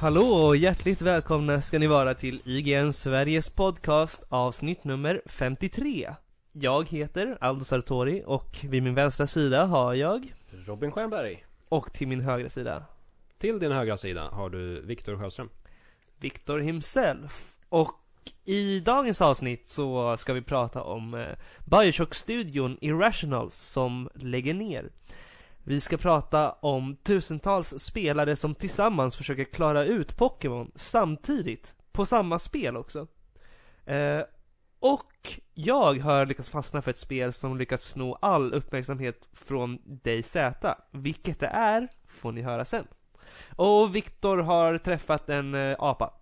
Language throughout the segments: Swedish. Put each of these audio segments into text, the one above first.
Hallå och hjärtligt välkomna ska ni vara till IGN Sveriges podcast avsnitt nummer 53. Jag heter Aldo Sartori och vid min vänstra sida har jag Robin Stjernberg. och till min högra sida Till din högra sida har du Viktor Sjöström. Victor himself. Och i dagens avsnitt så ska vi prata om eh, Bioshock-studion Irrationals som lägger ner. Vi ska prata om tusentals spelare som tillsammans försöker klara ut Pokémon samtidigt, på samma spel också. Eh, och jag har lyckats fastna för ett spel som lyckats sno all uppmärksamhet från DayZ. Vilket det är, får ni höra sen. Och Viktor har träffat en eh, apa.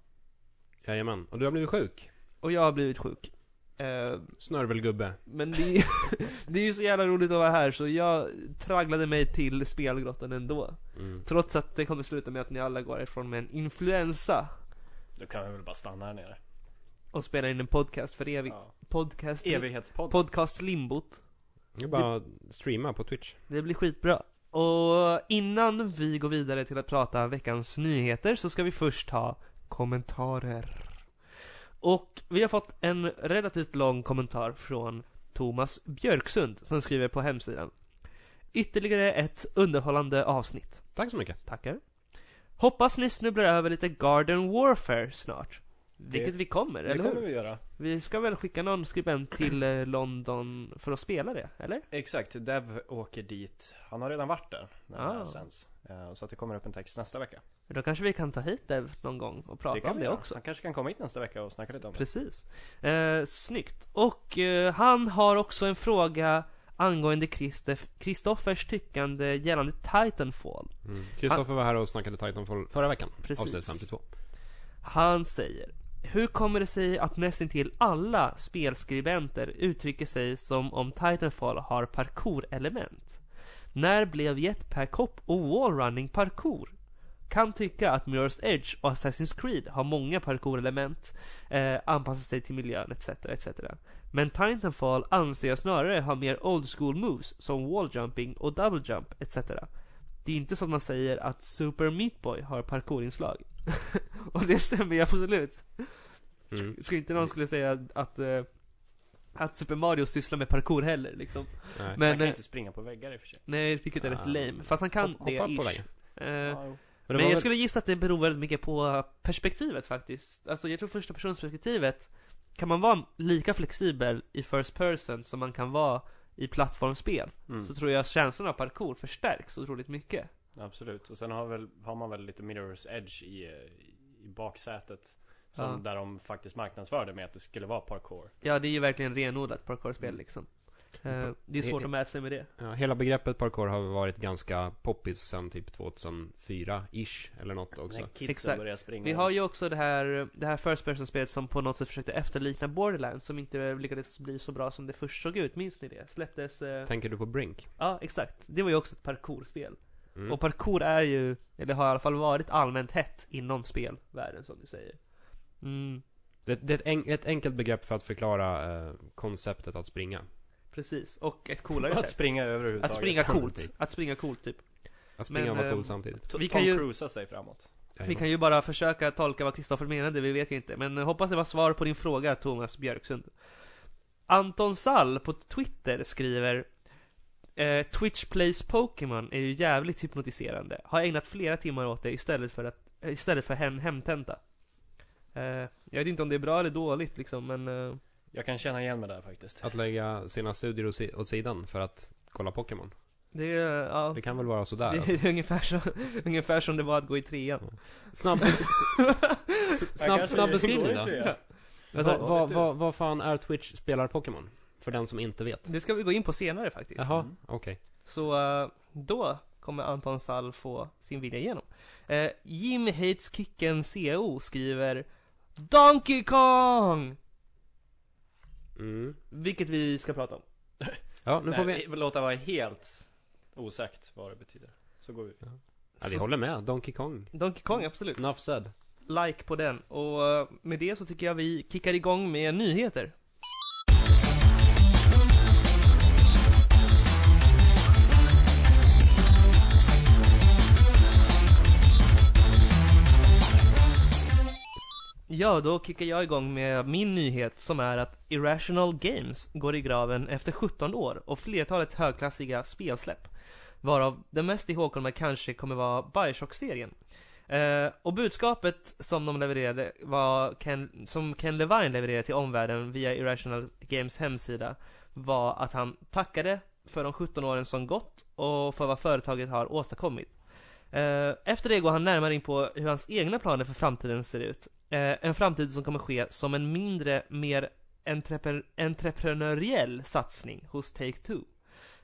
Jajamän. Och du har blivit sjuk. Och jag har blivit sjuk. Eh, Snörvelgubbe. men det, det är ju så jävla roligt att vara här så jag tragglade mig till spelgrottan ändå. Mm. Trots att det kommer sluta med att ni alla går ifrån med en influensa Då kan vi väl bara stanna här nere. och spela in en podcast för evigt. Ja. Podcast, Evighetspodd. podcast limbot. Det är bara att streama på Twitch. Det blir skitbra. Och innan vi går vidare till att prata veckans nyheter så ska vi först ha kommentarer. Och vi har fått en relativt lång kommentar från Thomas Björksund som skriver på hemsidan. Ytterligare ett underhållande avsnitt. Tack så mycket. Tackar. Hoppas ni snubblar över lite Garden Warfare snart. Vilket vi kommer, Det eller kommer hur? vi göra. Vi ska väl skicka någon skribent till eh, London för att spela det, eller? Exakt, Dev åker dit. Han har redan varit där när det Ah. sänds. Eh, Så att det kommer upp en text nästa vecka. Då kanske vi kan ta hit Dev någon gång och prata om vi det göra. också. Han kanske kan komma hit nästa vecka och snacka lite om det. Precis. Eh, snyggt. Och eh, han har också en fråga angående Kristoff- Kristoffers tyckande gällande Titanfall. Mm. Kristoffer var här och snackade Titanfall förra veckan. Precis. Avsnitt 52. Han säger hur kommer det sig att nästintill alla spelskribenter uttrycker sig som om Titanfall har parkour-element? När blev Jetpack Hop och Wallrunning parkour? Kan tycka att Mirror's Edge och Assassin's Creed har många parkour-element, eh, anpassar sig till miljön etc, etc. Men Titanfall anser jag snarare har mer old school moves som walljumping och double jump etc. Det är inte som man säger att Super Meat Boy har parkourinslag. och det stämmer ju absolut. Mm. Jag skulle inte någon skulle säga att, eh, att Super Mario sysslar med parkour heller liksom. Nej. han Men, kan eh, inte springa på väggar i och för sig. nej, vilket är rätt Ah. lame. Fast han kan Hopp- det, på ish. väggen. Eh, Ja. Men, det men var jag väl- skulle gissa att det beror väldigt mycket på perspektivet faktiskt. Alltså jag tror första personsperspektivet kan man vara lika flexibel i first person som man kan vara i plattformsspel. Mm. Så tror jag känslan av parkour förstärks otroligt mycket. Absolut. Och sen har, väl, har man väl lite Mirror's Edge i, i baksätet. Som Ja. Där de faktiskt marknadsförde med att det skulle vara parkour. Ja, det är ju verkligen renodlat parkourspel Mm. liksom. Eh, det är svårt att mäta sig med det. Ja, hela begreppet parkour har varit ganska poppis sen typ 2004-ish eller något också. Exakt. springa. Vi har ju också det här, det här first person-spelet som på något sätt försökte efterlikna Borderlands som inte lyckades bli så bra som det först såg ut, minns ni det? Släpptes, eh... Tänker du på Brink? ja exakt. Det var ju också ett parkourspel. Mm. Och parkour är ju, eller har i alla fall varit allmänt hett inom spelvärlden som du säger. Mm, det, det är ett, en, ett enkelt begrepp för att förklara eh, konceptet att springa. precis. Och ett coolare Att sätt. springa överhuvudtaget. Att springa coolt. Att springa coolt typ. Att springa Men, och vara cool samtidigt. T- Vi kan ju- Cruisa sig framåt. Vi kan ju bara försöka tolka vad Kristoffer menade, vi vet ju inte. Men eh, hoppas det var svar på din fråga, Thomas Björksund. Anton Sall på Twitter skriver eh, Twitch plays Pokémon är ju jävligt hypnotiserande. Har ägnat flera timmar åt det istället för att eh, Istället för hem, hemtenta. Eh, jag vet inte om det är bra eller dåligt liksom, men eh, Jag kan känna igen mig där faktiskt. Att lägga sina studier åt si- åt sidan för att kolla Pokémon. det ja. Det kan väl vara sådär Det alltså. är ungefär, så, ungefär som det var att gå i trean. Snabb, snabb, snabb beskrivning då. Vad va, va, vad fan är Twitch spelar Pokémon? För den som inte vet. Det ska vi gå in på senare faktiskt. Jaha, Mm. okej. Så eh, då kommer Anton Sall få sin vilja igenom. Eh, Jim Hates Kicken CO skriver Donkey Kong! Mm. Vilket vi ska prata om. Ja, nu får vi... Nej, låta vara helt osagt vad det betyder. Så går vi. Ja, vi Så- håller med. Donkey Kong. Donkey Kong, absolut. Enough said. Like på den. Och eh, med det så tycker jag vi kickar igång med nyheter. Ja, då kickar jag igång med min nyhet som är att Irrational Games går i graven efter 17 år och flertalet högklassiga spelsläpp. Varav den mest ihågkomna kanske kommer vara Bioshock-serien. Eh, och budskapet som de levererade var Ken, som Ken Levine levererade till omvärlden via Irrational Games hemsida var att han tackade för de 17 åren som gått och för vad företaget har åstadkommit. Eh, efter det går han närmare in på hur hans egna planer för framtiden ser ut. Eh, en framtid som kommer ske som en mindre, mer entrepre entreprenöriell satsning hos Take-Two.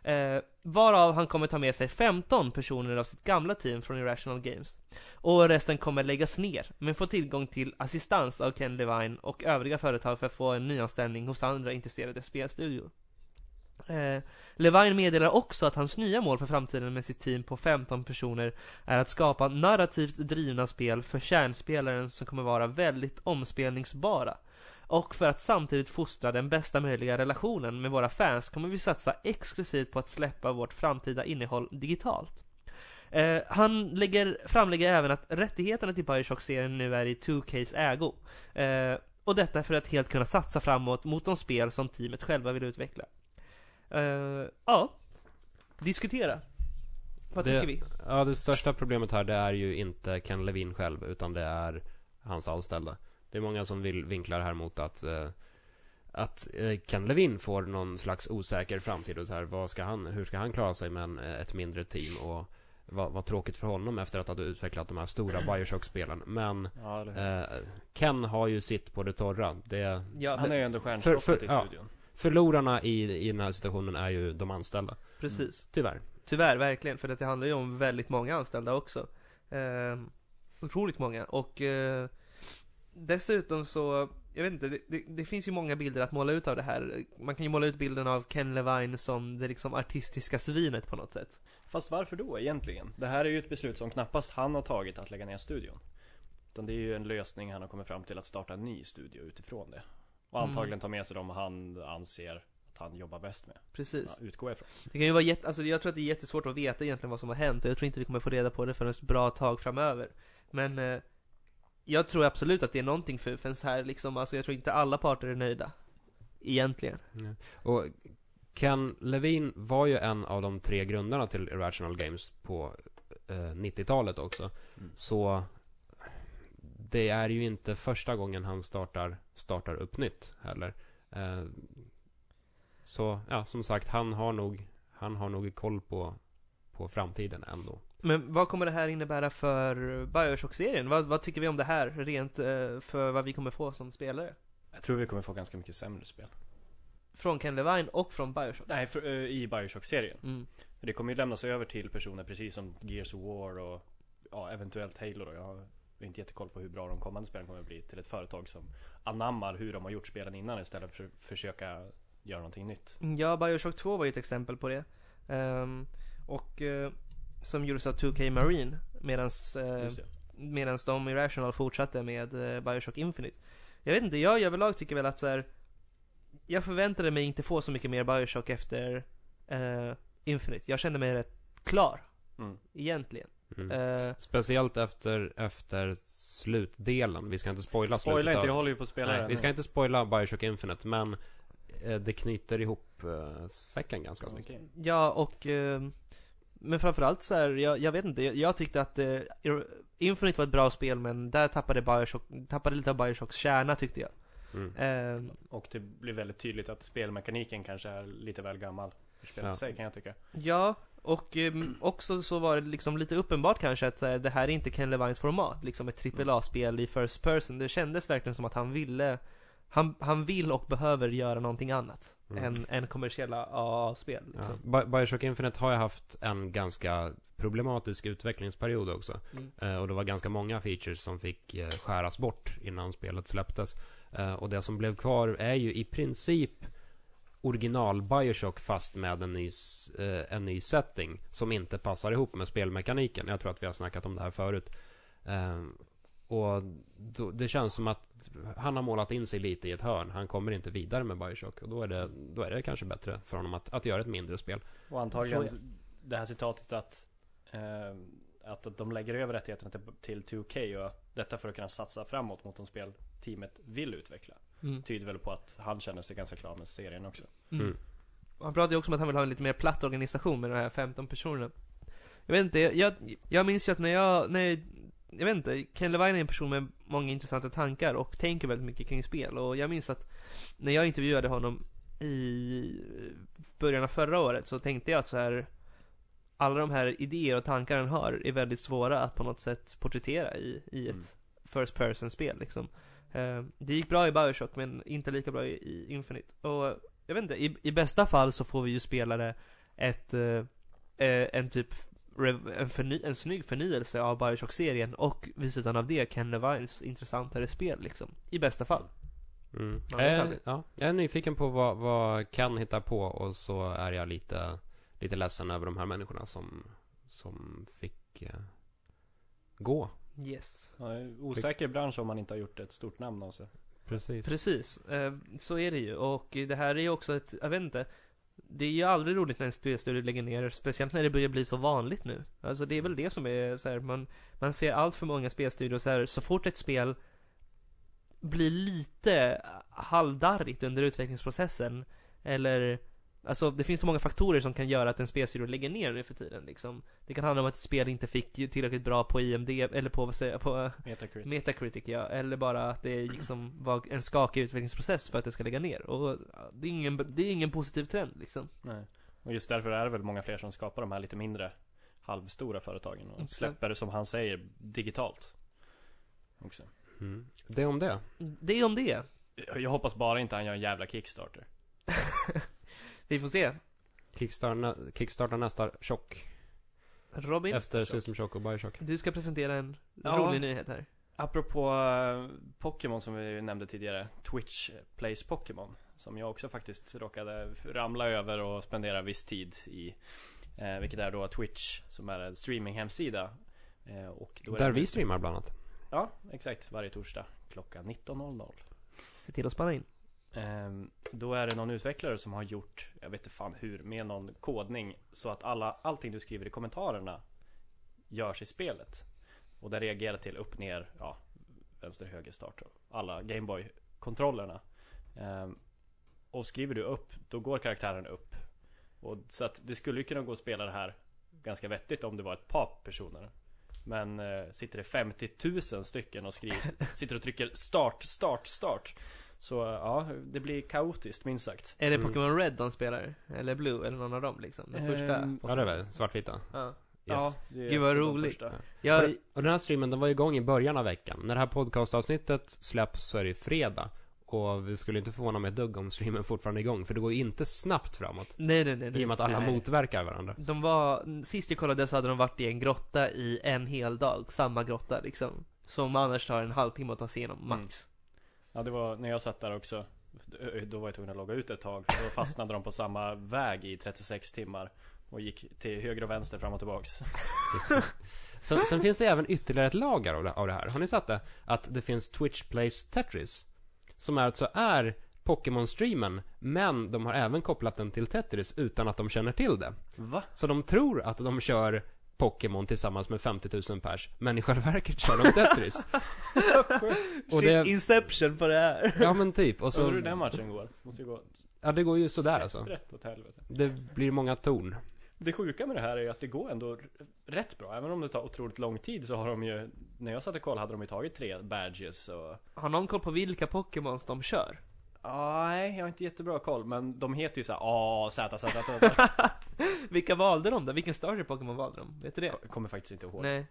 Eh, varav han kommer ta med sig 15 personer av sitt gamla team från Irrational Games. Och resten kommer läggas ner, men få tillgång till assistans av Ken Levine och övriga företag för att få en nyanställning hos andra intresserade spelstudior. Eh, Levine meddelar också att hans nya mål för framtiden med sitt team på 15 personer är att skapa narrativt drivna spel för kärnspelaren som kommer vara väldigt omspelningsbara. Och för att samtidigt fostra den bästa möjliga relationen med våra fans kommer vi satsa exklusivt på att släppa vårt framtida innehåll digitalt. Eh, han lägger, framlägger även att rättigheterna till Bioshock-serien nu är i 2Ks ägo. Eh, och detta för att helt kunna satsa framåt mot de spel som teamet själva vill utveckla. Eh, ja, diskutera. Vad Det- tycker vi? Ja, det största problemet här det är ju inte Ken Levin själv utan det är hans anställda. Det är många som vill vinkla det här mot att eh, att eh, Ken Levin får någon slags osäker framtid och så här, vad ska han, hur ska han klara sig med en, ett mindre team och vad, vad tråkigt för honom efter att ha utvecklat de här stora Bioshock-spelen. Men Ja, eh, Ken har ju sitt på det torra. Det, Ja, han är ju ändå stjärnstoffet för- i ja. Förlorarna i, i den här situationen är ju de anställda. precis. Tyvärr. Tyvärr, verkligen. För att det handlar ju om väldigt många anställda också. Eh, otroligt många. Och eh, dessutom så, jag vet inte, det, det, det finns ju många bilder att måla ut av det här. Man kan ju måla ut bilden av Ken Levine som det liksom artistiska svinet på något sätt. Fast varför då egentligen? Det här är ju ett beslut som knappast han har tagit att lägga ner studion. Utan det är ju en lösning han har kommit fram till att starta en ny studio utifrån det. Och Mm. antagligen ta med sig dem han anser att han jobbar bäst med. Precis. Ja, utgår jag ifrån. Det kan ju vara jätte, alltså jag tror att det är jättesvårt att veta egentligen vad som har hänt och jag tror inte vi kommer få reda på det förrän ett bra tag framöver. Men eh, jag tror absolut att det är någonting för fans här liksom, alltså jag tror inte alla parter är nöjda. Egentligen. Ja. Och Ken Levin var ju en av de tre grundarna till Irrational Games på eh, 90-talet också. Mm. Så det är ju inte första gången han startar, startar upp nytt heller. Eh, så ja, som sagt, han har nog, han har nog koll på, på framtiden ändå. Men vad kommer det här innebära för Bioshock-serien? Vad, vad tycker vi om det här, rent eh, för vad vi kommer få som spelare? Jag tror vi kommer få ganska mycket sämre spel. Från Ken Levine och från Bioshock? Nej, för, eh, i Bioshock-serien. Mm. För det kommer ju lämnas över till personer precis som Gears of War och ja, eventuellt Halo då. Jag har inte jättekoll på hur bra de kommande spelen kommer att bli till ett företag som anammar hur de har gjort spelen innan istället för att försöka göra någonting nytt. Ja, Bioshock 2 var ju ett exempel på det. Ehm, och eh, som gjordes av 2K Marine, medans, eh, Just det. medans de Irrational fortsatte med eh, Bioshock Infinite. Jag vet inte, jag överlag tycker väl att så här, Jag förväntade mig inte få så mycket mer Bioshock efter eh, Infinite. Jag kände mig rätt klar, Mm. egentligen. Mm. Eh, Speciellt efter, efter slutdelen. Vi ska inte spoila Spoila slutet inte, av- jag håller ju på att spela Nej, vi ska inte spoila Bioshock Infinite, men eh, det knyter ihop eh, säcken ganska snyggt. Okej. Ja, och eh, Men framförallt så här, jag, jag vet inte, jag, jag tyckte att eh, Infinite var ett bra spel men där tappade Bioshock, tappade lite av Bioshocks kärna tyckte jag. Mm. Eh, Och det blir väldigt tydligt att spelmekaniken kanske är lite väl gammal för spelet Ja. sig kan jag tycka. ja, och eh, också så var det liksom lite uppenbart kanske att så här, det här är inte Ken Levines format, liksom ett AAA-spel i first person. Det kändes verkligen som att han ville, han, han vill och behöver göra någonting annat Mm. än, än kommersiella AA-spel. Ja. Liksom. Bi- Bioshock Infinite har ju haft en ganska problematisk utvecklingsperiod också. Mm. Eh, och det var ganska många features som fick eh, skäras bort innan spelet släpptes. Eh, och det som blev kvar är ju i princip original Bioshock fast med en ny, eh, en ny setting som inte passar ihop med spelmekaniken. Jag tror att vi har snackat om det här förut. Eh, och då, det känns som att han har målat in sig lite i ett hörn. Han kommer inte vidare med Bioshock. Och då är det, då är det kanske bättre för honom att, att göra ett mindre spel. Och antagligen det här citatet att eh, att de lägger över rättigheterna till, till 2K och detta för att kunna satsa framåt mot de spel teamet vill utveckla. Mm. Tyder väl på att han känner sig ganska klar med serien också. Mm. Mm. Han pratar ju också om att han vill ha en lite mer platt organisation med de här 15 personerna. Jag vet inte, jag, jag minns ju att när jag, när jag, jag vet inte, Ken Levine är en person med många intressanta tankar och tänker väldigt mycket kring spel och jag minns att när jag intervjuade honom i början av förra året så tänkte jag att så här alla de här idéer och tankar han har är väldigt svåra att på något sätt porträttera i, i ett Mm. first person spel liksom. Eh, det gick bra i Bioshock men inte lika bra i, Infinite. Och jag vet inte, i, i bästa fall så får vi ju spelare ett, eh, eh, en typ en, förny, en snygg förnyelse av Bioshock-serien och vid sidan av det Ken Levines intressantare spel liksom. I bästa fall. Mm. Ja, Eh, vi. ja, jag är nyfiken på vad, vad Ken hittar på och så är jag lite, lite ledsen över de här människorna som, som fick eh, gå. Yes. Ja, osäker bransch om man inte har gjort ett stort namn av sig. Precis. Precis, eh, så är det ju. Och det här är ju också ett, jag vet inte. Det är ju aldrig roligt när en spelstudio lägger ner, speciellt när det börjar bli så vanligt nu. Alltså det är väl det som är så här, man, man ser allt för många spelstudios så här, så fort ett spel blir lite halvdarrigt under utvecklingsprocessen, eller Alltså det finns så många faktorer som kan göra att en spelstudio lägger ner nu för tiden liksom. Det kan handla om att ett spel inte fick tillräckligt bra på IMD, eller på vad säger jag, på Metacritic. Metacritic ja, eller bara att det liksom var en skakig utvecklingsprocess för att det ska lägga ner. Och det är ingen, det är ingen positiv trend liksom. Nej. Och just därför är det väl många fler som skapar de här lite mindre halvstora företagen och Exakt. släpper det som han säger digitalt. Också. Mm. Det om det. Det är om det. Jag hoppas bara inte han gör en jävla Kickstarter. Vi får se. Kickstarta, kickstarta nästa Chock. Robin, Efter System Shock och Bioshock. du ska presentera en Ja. rolig nyhet här. Apropå eh, Pokémon som vi nämnde tidigare. Twitch Plays Pokémon. Som jag också faktiskt råkade ramla över och spendera viss tid i. Eh, vilket är då Twitch som är en streaminghemsida. Eh, och då är Där vi streamar bland annat. Ja, exakt. Varje torsdag klockan 19.00. Se till att spana in. Ehm, då är det någon utvecklare som har gjort, jag vet inte fan hur, med någon kodning så att alla, allting du skriver i kommentarerna görs i spelet. Och den reagerar till upp, ner, ja, vänster, höger, start. Alla Gameboy-kontrollerna. Ehm, och skriver du upp, då går karaktären upp. Och, så att det skulle ju kunna gå att spela det här ganska vettigt om det var ett par personer. Men eh, sitter det 50 000 stycken och skriver, sitter och trycker start, start, start. Så ja, det blir kaotiskt minst sagt. Är det Mm. Pokémon Red de spelar? Eller Blue? Eller någon av dem liksom? Den första? Ehm, Ja, det är väl svartvita. Ja. Yes. Ja, det är Gud, vad roligt. första. Jag, Och den här streamen, den var igång i början av veckan. När det här podcastavsnittet släpps så är det ju fredag. Och vi skulle inte förvåna mig ett dugg om streamen fortfarande är igång. För det går ju inte snabbt framåt. nej, nej, nej, nej. I och med att alla Nej. motverkar varandra. De var, sist jag kollade så hade de varit i en grotta i en hel dag, samma grotta liksom. Som annars tar en halvtimme att ta sig igenom, max. Ja, det var när jag satt där också. Då var jag tvungen att logga ut ett tag. För då fastnade de på samma väg i 36 timmar. Och gick till höger och vänster fram och tillbaks. Sen, sen finns det även ytterligare ett lager av det, av det här. Har ni sett det? Att det finns Twitch Plays Tetris. Som alltså är Pokémon-streamen, men de har även kopplat den till Tetris utan att de känner till det. Va? Så de tror att de kör Pokémon tillsammans med 50 000 pers, men i själva verket kör de Tetris. Och Shit, det- Inception på det här. Ja men typ, och Så hur den matchen går? Måste ju gå Ja det går ju sådär alltså. rätt åt helvete. Det blir många torn. Det sjuka med det här är ju att det går ändå rätt bra. Även om det tar otroligt lång tid så har de ju När jag satt och kollade hade de ju tagit tre badges och Har någon koll på vilka Pokémons de kör? Nej, jag har inte jättebra koll men de heter ju såhär A, Z, Z, Z Vilka valde de då? Vilken starter Pokémon valde de? Vet du det? Jag kommer faktiskt inte ihåg Nej.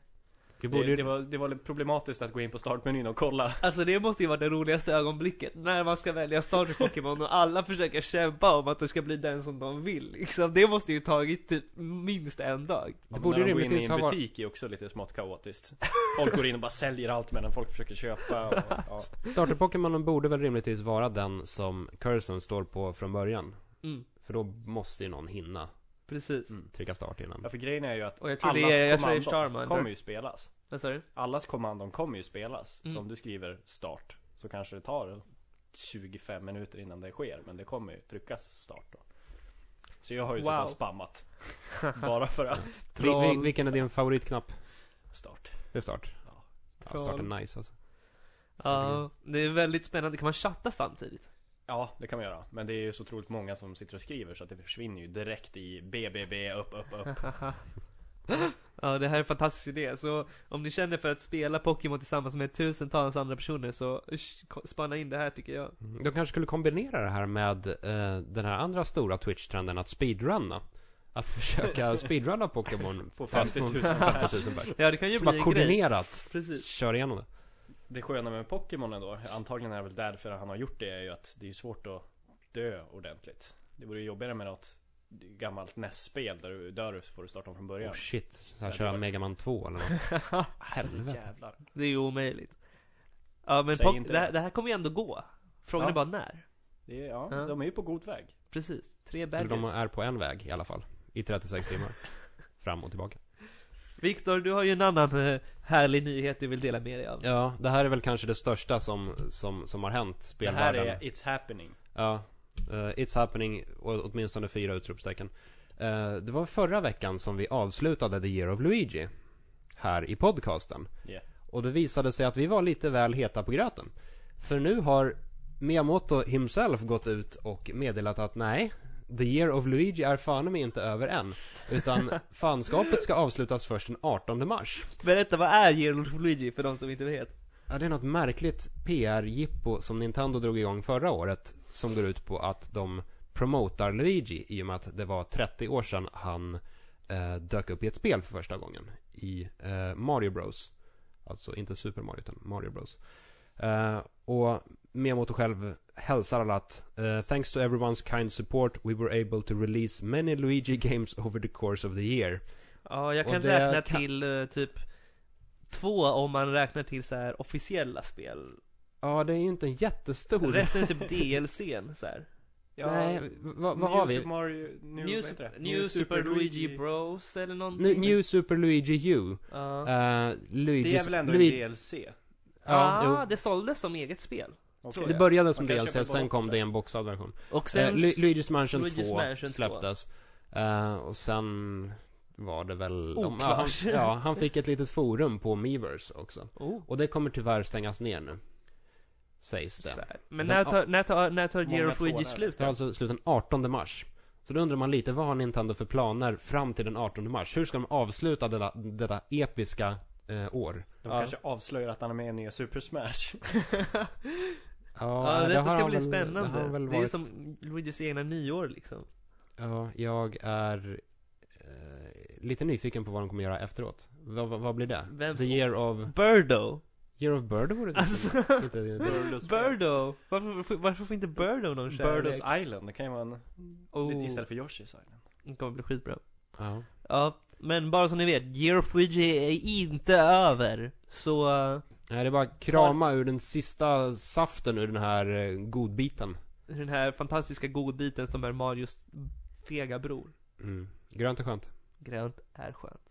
Vi borde det, ju... det, var, det var problematiskt att gå in på startmenyn och kolla Alltså det måste ju vara det roligaste ögonblicket när man ska välja starter Pokémon och alla försöker kämpa om att det ska bli den som de vill liksom. Det måste ju tagit typ minst en dag. Det borde När de går in i rimligtvis en ha varit... butik är också lite smått kaotiskt Folk går in och bara säljer allt medan folk försöker köpa och, ja. Starter-Pokémonen borde väl rimligtvis vara den som Cursen står på från början. Mm, För då måste ju någon hinna precis. Mm. trycka start innan. ja, för grejen är ju att Och jag tror allas det är, jag tror det är kommandon kommer ju spelas Vad sa du? Allas kommandon kommer ju spelas Mm. Så om du skriver start Så kanske det tar 25 minuter innan det sker Men det kommer ju tryckas start då Så jag har ju Wow. suttit och spammat Bara för att Vi, vi, vilken är din favoritknapp? Start Det är start. Ja. Ja, start är nice alltså. Ja, det är väldigt spännande. Kan man chatta samtidigt? Ja, det kan man göra. Men det är ju så otroligt många som sitter och skriver så att det försvinner ju direkt i BBB, upp, upp, upp. ja, det här är en fantastisk idé. Så om ni känner för att spela Pokémon tillsammans med tusentals andra personer så usch, spana in det här tycker jag. De kanske skulle kombinera det här med eh, den här andra stora Twitch-trenden att speedrunna. Att försöka speedrunna Pokémon Få fast 50 000 på 50 000 pers. Ja, det kan ju Så bli bara en grej. koordinerat Precis. kör igenom det. Det sköna med Pokémon då, antagligen är det väl därför han har gjort det, är ju att det är svårt att dö ordentligt. Det vore ju jobbigare med något gammalt NES-spel där du dör så får du starta om från början. Oh shit. Så köra var- Mega Man 2 eller något. Helvete. Jävlar. Det är ju omöjligt. Ja, men Säg inte det, här, det. här kommer ju ändå gå. Frågan Ja. är bara när. Det är, ja, Ja. de är ju på god väg. Precis. Tre baggers. de är på en väg i alla fall. I 36 timmar. Fram och tillbaka. Viktor, du har ju en annan eh, härlig nyhet du vill dela med dig av. Ja, det här är väl kanske det största som, som, som har hänt Det här spelvärlden. är It's happening. Ja, eh, It's happening och åtminstone fyra utropstecken. Eh, det var förra veckan som vi avslutade The Year of Luigi. Här i podcasten. Yeah. Och det visade sig att vi var lite väl heta på gröten. För nu har Miyamoto himself gått ut och meddelat att nej, The Year of Luigi är fan mig inte över än. Utan fanskapet ska avslutas först den 18 mars. Berätta, vad är Year of Luigi för de som inte vet? Ja, det är något märkligt PR-jippo som Nintendo drog igång förra året som går ut på att de promotar Luigi i och med att det var 30 år sedan han eh, dök upp i ett spel för första gången i eh, Mario Bros. Alltså inte Super Mario utan Mario Bros. Eh, och Miyamoto själv hälsar alla att eh, Thanks to everyone's kind support we were able to release many Luigi games over the course of the year. Ja, jag kan det räkna till eh, typ två om man räknar till så här officiella spel. Ja, det är ju inte en jättestor... Resten är typ DLCn så här. Nej, vad, vad New har vi? Super Mario, New, New, det? New, Super, Luigi Bros eller någonting. New, New Super Luigi U. Ja. Uh, Luigi... Det är väl ändå Luigi, en DLC? Ja, ah, det såldes som eget spel. Okej. Det började som DLC, sen kom det där. en boxad version. Och Sen. Lu Luigi's Mansion Luigi's 2 Mansion 2. släpptes. Eh, och sen var det väl... de- ja, han, Oklart. ja, han fick ett litet forum på Miiverse också. oh. Och det kommer tyvärr stängas ner nu. Sägs det. här. Men Den- när tar, när tar, när tar Year of Luigi slut Det är då? alltså slut den 18 mars. Så då undrar man lite, vad har Nintendo för planer fram till den 18 mars? Hur ska de avsluta detta, detta episka eh, år? De Ja. kanske avslöjar att han är med i nya Super Smash. Ja, det detta har ska bli väl- Det, spännande. han väl Det är varit... som Luigis egna nyår liksom. Ja, jag är eh, lite nyfiken på vad de kommer göra efteråt. Vad, vad, vad blir det? Vem The som- year of... Birdo! Year of Bird vore det Alltså, inte, det- Birdos- Birdo! Varför, varför får inte Birdo någon kärlek? Birdos Island, det kan ju vara en... Oh. Istället för Yoshi's Island. Det kommer bli skitbra. Ja. Ja, men bara så ni vet, Year of Luigi är inte över. Så, eh, Nej, det är bara krama ur den sista saften ur den här eh, godbiten. den här fantastiska godbiten som är Marios fega bror. Mm. Grönt är skönt. Grönt är skönt.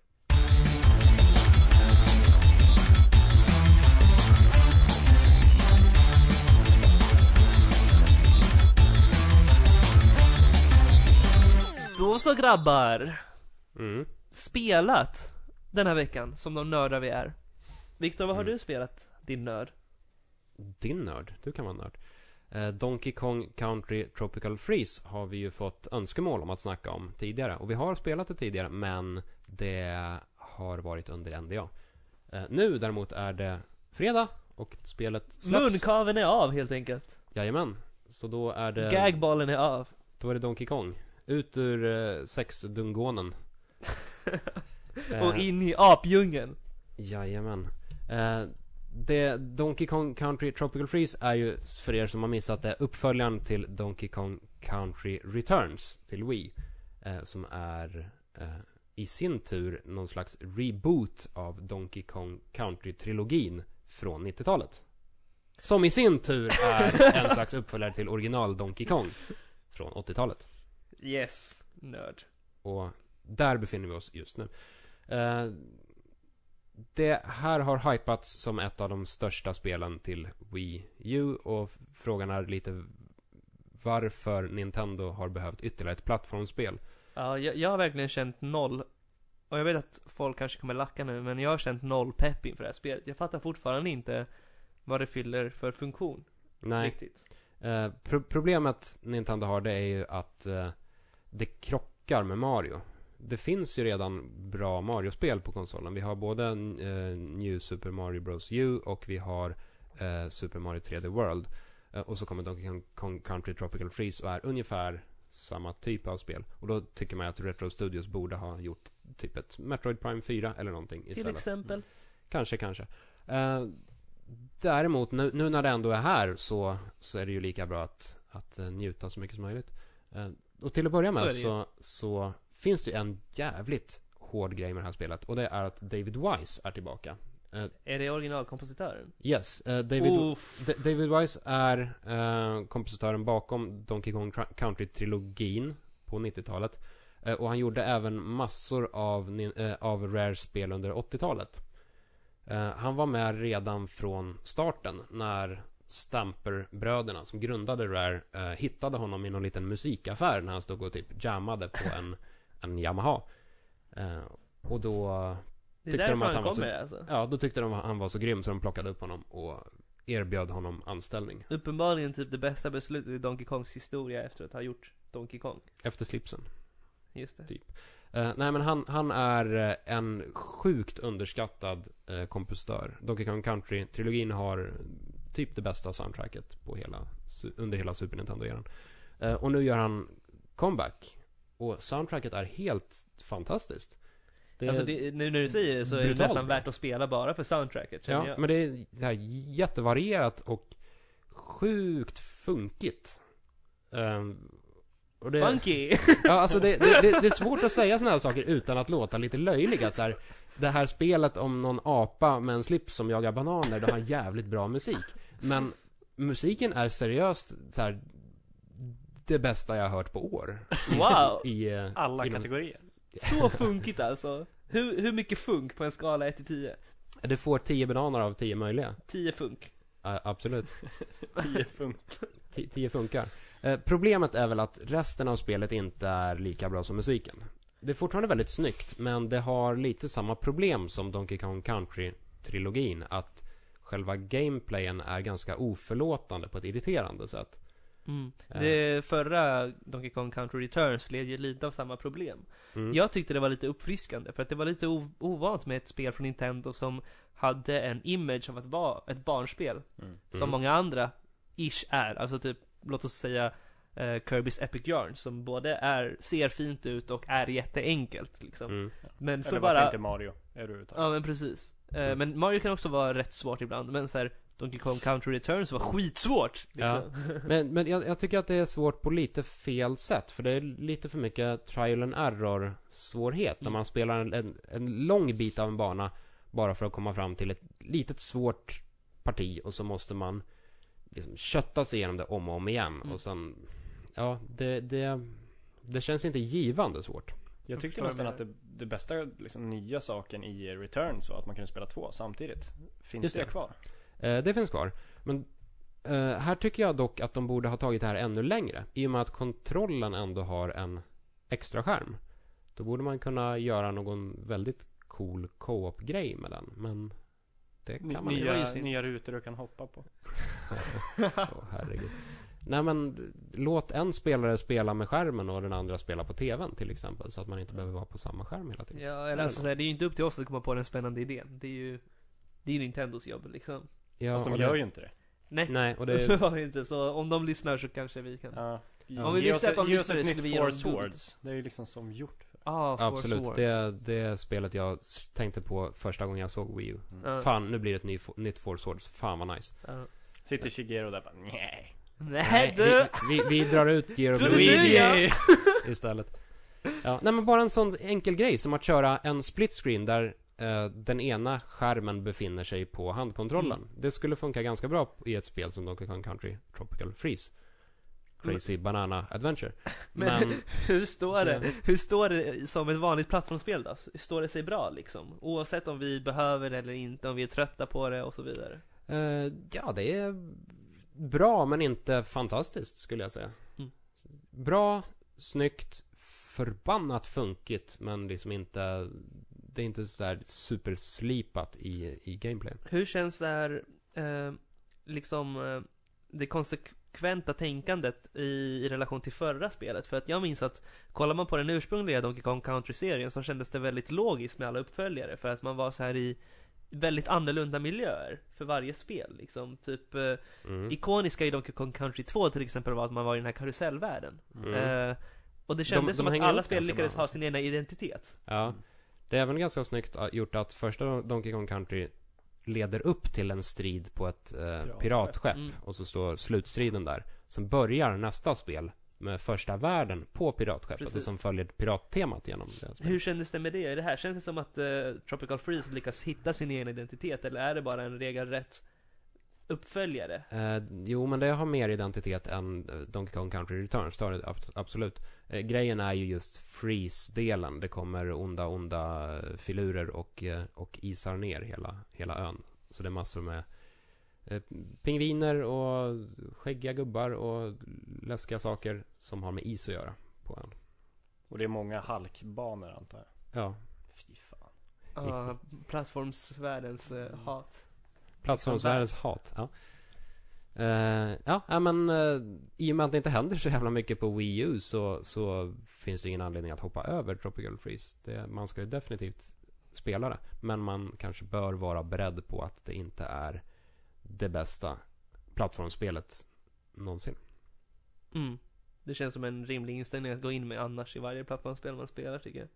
Då så grabbar! Mm. Spelat den här veckan, som de nördar vi är. Viktor, vad har Mm. du spelat? Din nörd? Din nörd, du kan vara nörd. Eh, Donkey Kong Country Tropical Freeze har vi ju fått önskemål om att snacka om tidigare. Och vi har spelat det tidigare, men det har varit under NDA. Eh, nu däremot är det fredag och spelet släpps. Munkaven är av helt enkelt. Jajamän. Så då är det... Gagballen är av. Då är det Donkey Kong. Ut ur eh, sexdungonen. Och in i apdjungeln. Jajamän. Eh, det, Donkey Kong Country Tropical Freeze är ju, för er som har missat det, uppföljaren till Donkey Kong Country Returns till Wii. Eh, som är eh, i sin tur någon slags reboot av Donkey Kong Country-trilogin från 90-talet. Som i sin tur är en slags uppföljare till original Donkey Kong från 80-talet. Yes. Nörd. Och där befinner vi oss just nu. Eh, det här har hypats som ett av de största spelen till Wii U och frågan är lite varför Nintendo har behövt ytterligare ett plattformsspel. Ja, jag, jag har verkligen känt noll Och jag vet att folk kanske kommer lacka nu, men jag har känt noll pepp inför det här spelet Jag fattar fortfarande inte vad det fyller för funktion. Nej. Riktigt. Eh, pro problemet Nintendo har det är ju att eh, det krockar med Mario. Det finns ju redan bra Mario-spel på konsolen. Vi har både eh, New Super Mario Bros U och vi har eh, Super Mario 3D World. Eh, och så kommer Donkey Kong- Country Tropical Freeze och är ungefär samma typ av spel. Och då tycker man att Retro Studios borde ha gjort typ ett Metroid Prime 4 eller någonting Till istället. exempel. Kanske, kanske. Eh, däremot, nu, nu när det ändå är här så, så är det ju lika bra att, att eh, njuta så mycket som möjligt. Eh, och till att börja Så med ju. så, så, finns det ju en jävligt hård grej med det här spelet. Och det är att David Wise är tillbaka. Eh, Är det originalkompositören? yes, eh, David. D- David Wise är eh, kompositören bakom Donkey Kong Country-trilogin på 90-talet. Eh, och han gjorde även massor av, av Rare-spel under 80-talet. Eh, han var med redan från starten när Stamper-bröderna som grundade Rare hittade honom i någon liten musikaffär när han stod och typ jammade på en, en Yamaha. Eh, och då Tyckte de att han var så- alltså. Ja, då tyckte de att han var så grym så de plockade upp honom och erbjöd honom anställning. Uppenbarligen typ det bästa beslutet i Donkey Kongs historia efter att ha gjort Donkey Kong. Efter slipsen. Just det. Typ. Eh, nej men han, han är eh, en sjukt underskattad uh, kompositör. Donkey Kong Country-trilogin har typ det bästa soundtracket på hela, under hela Super Nintendo-eran. Eh, och nu gör han comeback. Och soundtracket är helt fantastiskt. Det, Alltså det, nu när du säger det så är det brutalt nästan värt att spela bara för soundtracket Ja, jag. men det är det här jättevarierat och sjukt funkigt. Ehm, och det, Funky! Ja, alltså det, det, det, det är svårt att säga såna här saker utan att låta lite löjlig. Att så här, det här spelet om någon apa med en slips som jagar bananer, det har jävligt bra musik. Men musiken är seriöst så här, det bästa jag har hört på år. Wow! I, eh, Alla inom- kategorier. Så funkigt alltså. Hur, hur mycket funk på en skala 1 till 10? Du får 10 bananer av 10 möjliga. 10 funk. Ja, absolut. 10 funk. 10 funkar. Eh, problemet är väl att resten av spelet inte är lika bra som musiken. Det är fortfarande väldigt snyggt, men det har lite samma problem som Donkey Kong Country-trilogin. Att själva gameplayen är ganska oförlåtande på ett irriterande sätt. Mm. Det förra Donkey Kong Country Returns led ju lite av samma problem. Mm. Jag tyckte det var lite uppfriskande, för att det var lite ov- ovant med ett spel från Nintendo som hade en image av att vara ett barnspel. Mm. Som Mm. många andra ish är. Alltså typ, låt oss säga eh, Kirby's Epic Yarn som både är, ser fint ut och är jätteenkelt liksom. Mm. Men så Eller varför bara... inte Mario överhuvudtaget? Ja men precis. Eh, Mm. Men Mario kan också vara rätt svårt ibland, men så här, Donkey Kong Country Returns var skitsvårt! Liksom. Men, men jag, jag tycker att det är svårt på lite fel sätt. För det är lite för mycket trial and error svårhet. När Mm. man spelar en, en, en lång bit av en bana bara för att komma fram till ett litet svårt parti och så måste man liksom kötta sig igenom det om och om igen. Mm. Och sen, ja, det, det, det känns inte givande svårt. Jag tyckte förstår nästan att det, det bästa liksom, nya saken i Returns var att man kunde spela två samtidigt. Finns Just det, det. kvar? Eh, det finns kvar. Men eh, här tycker jag dock att de borde ha tagit det här ännu längre. I och med att kontrollen ändå har en extra skärm. Då borde man kunna göra någon väldigt cool co-op-grej med den. Men det kan man det inte. Nya, nya rutor du kan hoppa på. Åh, herregud. Nej men, låt en spelare spela med skärmen och den andra spela på TVn till exempel. Så att man inte behöver vara på samma skärm hela tiden. Ja, eller alltså, det är ju inte upp till oss att komma på den spännande idén. Det är ju, det är ju Nintendos jobb liksom. Ja, Fast de och gör det, ju inte det. Nej, Nej, och det det... var inte. Så om de lyssnar så kanske vi kan... Ja, Ja. Om vi Ge visste att de ge oss lyssnade ett skulle nytt vi ge Four dem guld. Swords. Det är ju liksom som gjort. För. ah, Force Absolut, det, det spelet jag s- tänkte på första gången jag såg Wii U. Ja. Fan, nu blir det ett ny, nytt Four Swords. Fan vad nice. Ja. Sitter Shigeru där bara nej. Nej vi, du! vi, vi drar ut Gear of Trodde du, Luigi ja. istället. Ja, nej men bara en sån enkel grej som att köra en split screen där eh, den ena skärmen befinner sig på handkontrollen. Mm. Det skulle funka ganska bra i ett spel som Donkey Kong Country Tropical Freeze. Crazy Banana Adventure. Men, Men, hur står det? Hur står det som ett vanligt plattformsspel då? Står det sig bra liksom? Oavsett om vi behöver det eller inte, om vi är trötta på det och så vidare. eh, ja det är bra men inte fantastiskt skulle jag säga. Mm. Bra, snyggt, förbannat funkigt men liksom inte det är inte sådär superslipat i, i gameplay. Hur känns det här, eh, liksom eh, det konsekventa tänkandet i, i relation till förra spelet. För att jag minns att kollar man på den ursprungliga Donkey Kong Country-serien så kändes det väldigt logiskt med alla uppföljare. För att man var så här i väldigt annorlunda miljöer för varje spel. Liksom, typ eh, Mm. ikoniska i Donkey Kong Country 2 till exempel var att man var i den här karusellvärlden. Mm. Eh, och det kändes de som att alla spel lyckades ha alltså. sin egna identitet. Ja. Det är även ganska snyggt äh, gjort att första Donkey Kong Country leder upp till en strid på ett eh, piratskepp. Mm. Och så står slutstriden där. Sen börjar nästa spel med första världen på piratskeppet Precis. och som följer pirattemat genom det. Hur kändes det med det? Är det här, känns det som att eh, Tropical Freeze lyckas hitta sin egen identitet? Eller är det bara en regelrätt uppföljare? Eh, jo, men det har mer identitet än eh, Donkey Kong Country Returns, det det ab- absolut. Eh, grejen är ju just freeze-delen. Det kommer onda, onda eh, filurer och, eh, och isar ner hela, hela ön. Så det är massor med eh, pingviner och skäggiga gubbar och läskiga saker som har med is att göra på ön. Och det är många halkbanor antar jag. Ja, Fy fan. Ja, plattformsvärldens eh, hat. Plattformsvärldens hat. Ja. Eh, ja, men uh, i och med att det inte händer så jävla mycket på Wii U så, så finns det ingen anledning att hoppa över Tropical Freeze. Det, man ska ju definitivt spela det. Men man kanske bör vara beredd på att det inte är det bästa plattformsspelet någonsin. Mm. Det känns som en rimlig inställning att gå in med annars i varje plattformsspel man spelar tycker jag.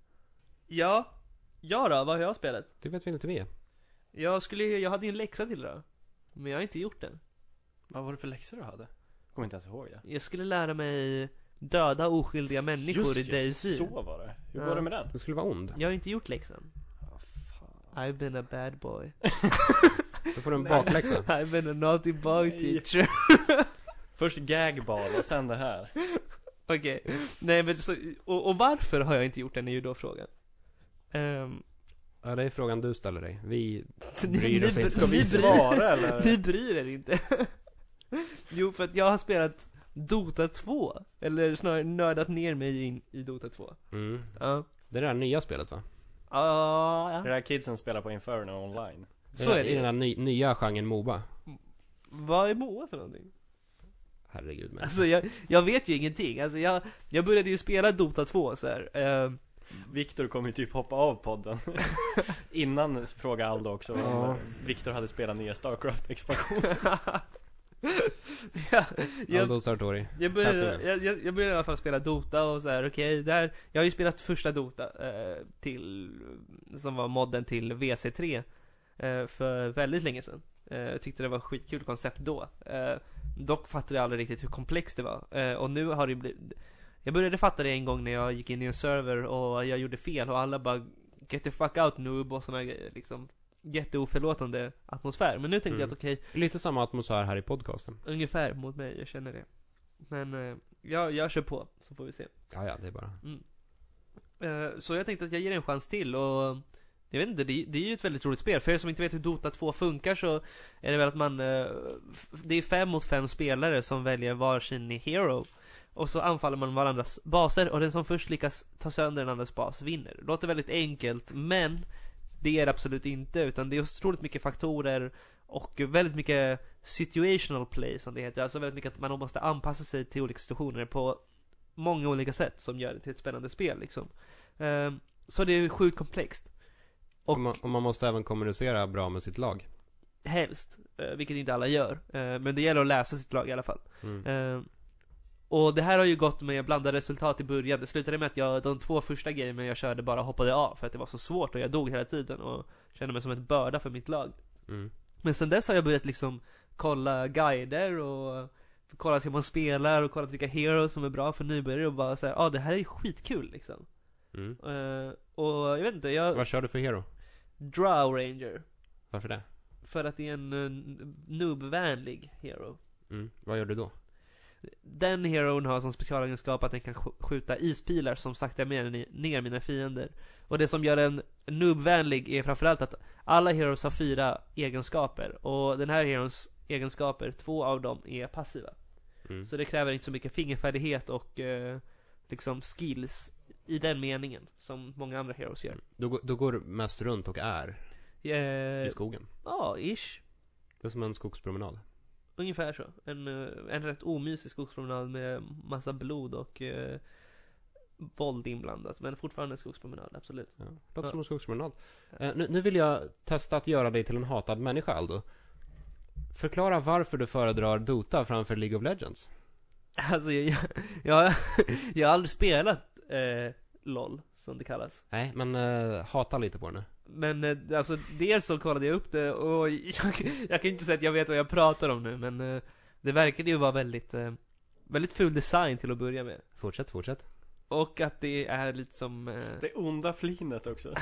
Ja, ja då, vad har jag spelat? Det vet vi inte är. Jag skulle, jag hade ju en läxa till då. Men jag har inte gjort den. Vad var det för läxor du hade? Kommer inte ens ihåg det. Jag skulle lära mig döda oskyldiga människor i Daisy. så var det. Hur Ja. var det med den? Det skulle vara ond. Jag har inte gjort läxan. Fan. I've been a bad boy. Då får du en bakläxa. I've been a naughty boy Nej. teacher. Först gagball och sen det här. Okej, nej men så, och, och varför har jag inte gjort den är ju då frågan. Ehm, Ja, det är frågan du ställer dig. Vi ni, bryr oss ni, inte. Ska vi svara eller? ni bryr er inte. jo, för att jag har spelat Dota 2. Eller snarare nördat ner mig in i Dota 2. Mm. Ja. Det är det här nya spelet va? Ja, Det ja. där kidsen spelar på Inferno online. Så är det I den här ny, nya genren Moba. Vad är MOA för någonting? Herregud men. Alltså jag, jag vet ju ingenting. Alltså jag, jag började ju spela Dota 2 så här. ehm, Viktor kommer ju typ hoppa av podden. Innan frågade Aldo också om Ja. Viktor hade spelat nya Starcraft-expansion. ja, jag, Aldo Sartori. Jag började, jag, jag, jag började i alla fall spela Dota och så här, okej, där Jag har ju spelat första Dota eh, till Som var modden till WC3 eh, För väldigt länge sedan eh, Jag tyckte det var skitkul koncept då eh, Dock fattade jag aldrig riktigt hur komplext det var eh, Och nu har det blivit Jag började fatta det en gång när jag gick in i en server och jag gjorde fel och alla bara Get the fuck out noob och såna grejer liksom Jätteoförlåtande atmosfär Men nu tänkte Mm. jag att okej Lite samma atmosfär här i podcasten. Ungefär mot mig, jag känner det. Men eh, jag, jag kör på, så får vi se. Ja, ja, det är bara. Eh, så jag tänkte att jag ger en chans till och jag vet inte, det, det är ju ett väldigt roligt spel. För er som inte vet hur Dota 2 funkar så är det väl att man, eh, det är fem mot fem spelare som väljer varsin hero. Och så anfaller man varandras baser och den som först lyckas ta sönder den andras bas vinner. Låter väldigt enkelt, men det är det absolut inte, utan det är otroligt mycket faktorer och väldigt mycket situational play som det heter. Alltså väldigt mycket att man måste anpassa sig till olika situationer på många olika sätt som gör det till ett spännande spel liksom. Ehm, så det är sjukt komplext. Och, Och man, och man måste även kommunicera bra med sitt lag. helst, eh, vilket inte alla gör. Eh, men det gäller att läsa sitt lag i alla fall. Mm. Och det här har ju gått med blandade resultat i början. Det slutade med att jag, de två första gamen jag körde bara hoppade av för att det var så svårt och jag dog hela tiden och kände mig som ett börda för mitt lag. Mm. Men sen dess har jag börjat liksom kolla guider och kollat hur man spelar och kollat vilka heroes som är bra för nybörjare och bara säga, ja ah, det här är skitkul liksom. Mm. Eh, och jag vet inte, jag... Vad kör du för hero? Drow Ranger. Varför det? För att det är en uh, noob-vänlig hero. Mm. Vad gör du då? Den heron har som specialegenskap att den kan sk- skjuta ispilar som saktar ner, mina fiender. Och det som gör den noob-vänlig är framförallt att alla heroes har fyra egenskaper. Och den här herons egenskaper, två av dem är passiva. Mm. Så det kräver inte så mycket fingerfärdighet och eh, liksom skills i den meningen som många andra heroes gör. Då, går- då går du mest runt och är Eh, i skogen. Ja, ish. Det är som en skogspromenad. Ungefär så. En, eh, en rätt omysig skogspromenad med massa blod och eh, våld inblandat. Men fortfarande en skogspromenad, absolut. Ja, låter Ja. som en skogspromenad. Eh, nu, nu vill jag testa att göra dig till en hatad människa, Aldo. Förklara varför du föredrar Dota framför League of Legends. Alltså, jag, jag, jag, jag har aldrig spelat eh, LOL, som det kallas. Nej, men eh, hata lite på det nu. Men eh, alltså, dels så kollade jag upp det och jag, jag kan inte säga att jag vet vad jag pratar om nu, men eh, det verkade ju vara väldigt, eh, väldigt ful design till att börja med. Fortsätt, fortsätt. Och att det är lite som... Det onda flinet också.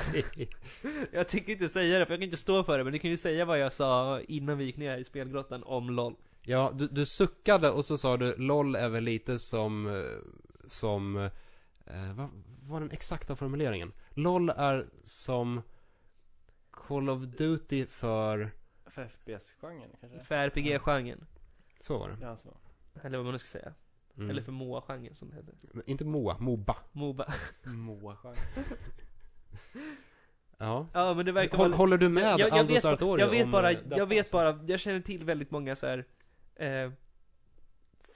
jag tänker inte säga det, för jag kan inte stå för det, men du kan ju säga vad jag sa innan vi gick ner i spelgrottan om LOL. ja, du, du suckade och så sa du LOL är väl lite som, som, eh, vad var den exakta formuleringen? LOL är som Call of Duty för, För FPS-genren kanske? För RPG-genren. så var det. Ja, så. Eller vad man nu ska säga. Mm. Eller för MOA-genren som det heter. Inte MOA, MOBA. Moba. Moa-genren. Ja. Ja men det verkar Håll, vara... håller du med jag, jag, Aldo vet, Sartori jag vet bara, eh, detta, jag vet bara, jag känner till väldigt många så här. Eh,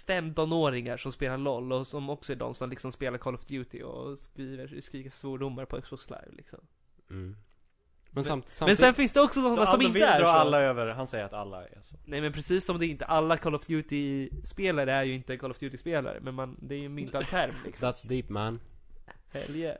15-åringar som spelar LOL och som också är de som liksom spelar Call of Duty och skriver, skriker svordomar på Xbox live liksom. Mm. Men, samt, Men samtidigt... sen finns det också sådana som inte är dra så. alla över, han säger att alla är så. Nej men precis som det inte, alla Call of Duty-spelare är ju inte Call of Duty-spelare, men man, det är ju en myntad term liksom. That's deep man. Hell yeah.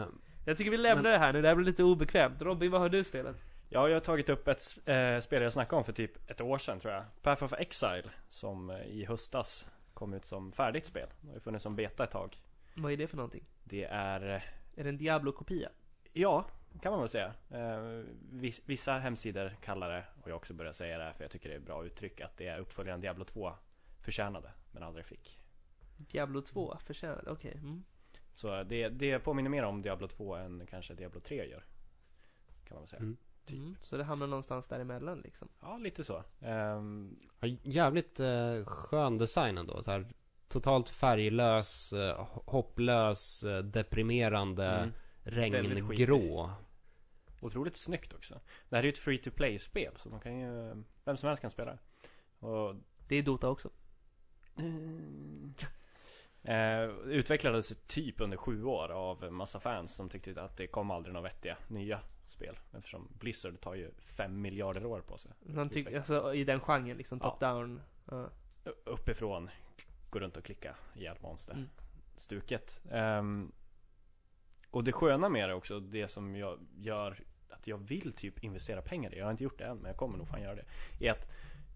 Eh, Jag tycker vi lämnar det här nu, det här blir lite obekvämt. Robin, vad har du spelat? Ja, jag har tagit upp ett eh, spel jag snackade om för typ ett år sedan tror jag. Path of Exile, som eh, i höstas kom ut som färdigt spel. Det har ju funnits som beta ett tag. Vad är det för någonting? Det är, Är det en Diablo-kopia? ja, kan man väl säga. Eh, vis, vissa hemsidor kallar det, och jag också börjar säga det för jag tycker det är ett bra uttryck, att det är uppföljaren Diablo 2 förtjänade, men aldrig fick. Diablo 2, förtjänat, okej. Mm. Så det, det påminner mer om Diablo 2 än kanske Diablo 3 gör. Kan man väl säga. Mm. Typ. Mm. Så det hamnar någonstans däremellan liksom. Ja, lite så. Ja, Jävligt eh, skön design ändå. Så här, totalt färglös, eh, hopplös, eh, deprimerande, mm. Regngrå. Otroligt snyggt också. Det här är ju ett free to play-spel, så man kan ju... Vem som helst kan spela det. Och... Det är Dota också. Eh, utvecklades typ under sju år av massa fans som tyckte att det kom aldrig några vettiga nya spel. Eftersom Blizzard tar ju fem miljarder år på sig. Man tycker, alltså i den genren liksom, top-down. Ja. U- Uppifrån, gå runt och klicka ihjäl monster. Mm. Stuket. Ehm, och det sköna med det också, det som jag gör att jag vill typ investera pengar i, jag har inte gjort det än men jag kommer nog fan göra det. Är att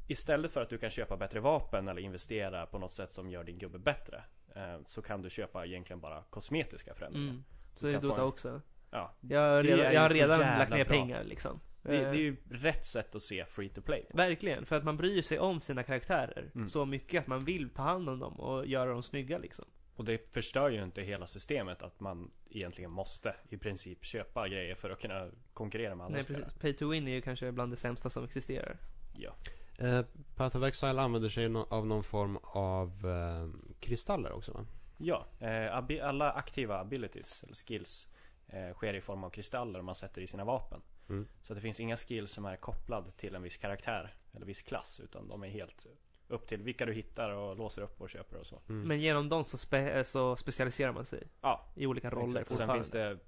istället för att du kan köpa bättre vapen eller investera på något sätt som gör din gubbe bättre. eh, Så kan du köpa egentligen bara kosmetiska förändringar. Mm. Så är det Dota en- också. Ja, Jag har redan, jag har redan lagt ner bra. pengar liksom. det, det Eh, är ju rätt sätt att se free to play på. Verkligen, för att man bryr sig om sina karaktärer Mm. så mycket att man vill ta hand om dem och göra dem snygga liksom. Och det förstör ju inte hela systemet att man egentligen måste i princip köpa grejer för att kunna konkurrera med andra Nej precis, Pay to win är ju kanske bland det sämsta som existerar. Ja. Eh, Path of Exile använder sig av någon form av eh, kristaller också va? Ja, eh, alla aktiva abilities eller skills eh, sker i form av kristaller man sätter i sina vapen. Mm. Så det finns inga skills som är kopplad till en viss karaktär eller viss klass utan de är helt upp till vilka du hittar och låser upp och köper och så. Mm. Men genom dem så, spe, så specialiserar man sig Ja, i olika roller exakt. Sen finns det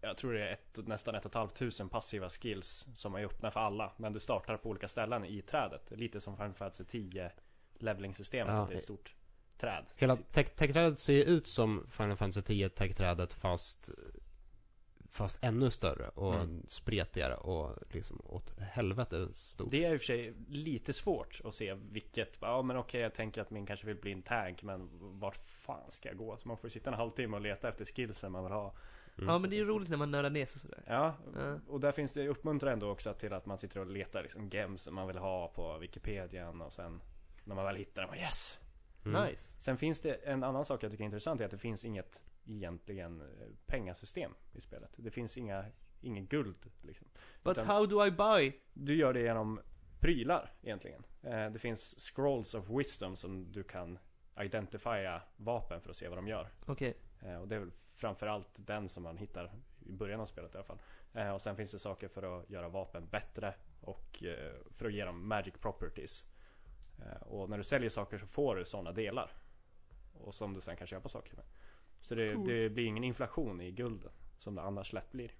jag tror det är ett, nästan ett och ett halvt tusen passiva skills som är öppna för alla. Men du startar på olika ställen i trädet. Lite som Final Fantasy 10 leveling-systemet. Ja. Det är ett stort träd. Hela tech- tech-trädet ser ju ut som Final Fantasy 10 tech-trädet fast Fast ännu större och Mm. spretigare och liksom åt helvete stort. Det är i och för sig lite svårt att se vilket, ja men okej jag tänker att min kanske vill bli en tank men vart fan ska jag gå? Så man får sitta en halvtimme och leta efter skillsen man vill ha. Mm. Ja men det är ju roligt när man nördar ner sig sådär. Ja, Ja. och där finns det uppmuntrar ändå också till att man sitter och letar liksom gems som man vill ha på Wikipedian och sen när man väl hittar dem, yes! Mm. Nice. Sen finns det en annan sak jag tycker är intressant är att det finns inget egentligen eh, pengasystem i spelet. Det finns inga, ingen guld liksom. But Utan- how do I buy? Du gör det genom prylar egentligen. Eh, Det finns scrolls of wisdom som du kan identifiera vapen för att se vad de gör. Okej. Eh, Och det är väl framförallt den som man hittar i början av spelet i alla fall. Och sen finns det saker för att göra vapen bättre och för att ge dem magic properties. Och när du säljer saker så får du sådana delar. Och som du sen kan köpa saker med. Så det, det blir ingen inflation i gulden. Som det annars lätt blir.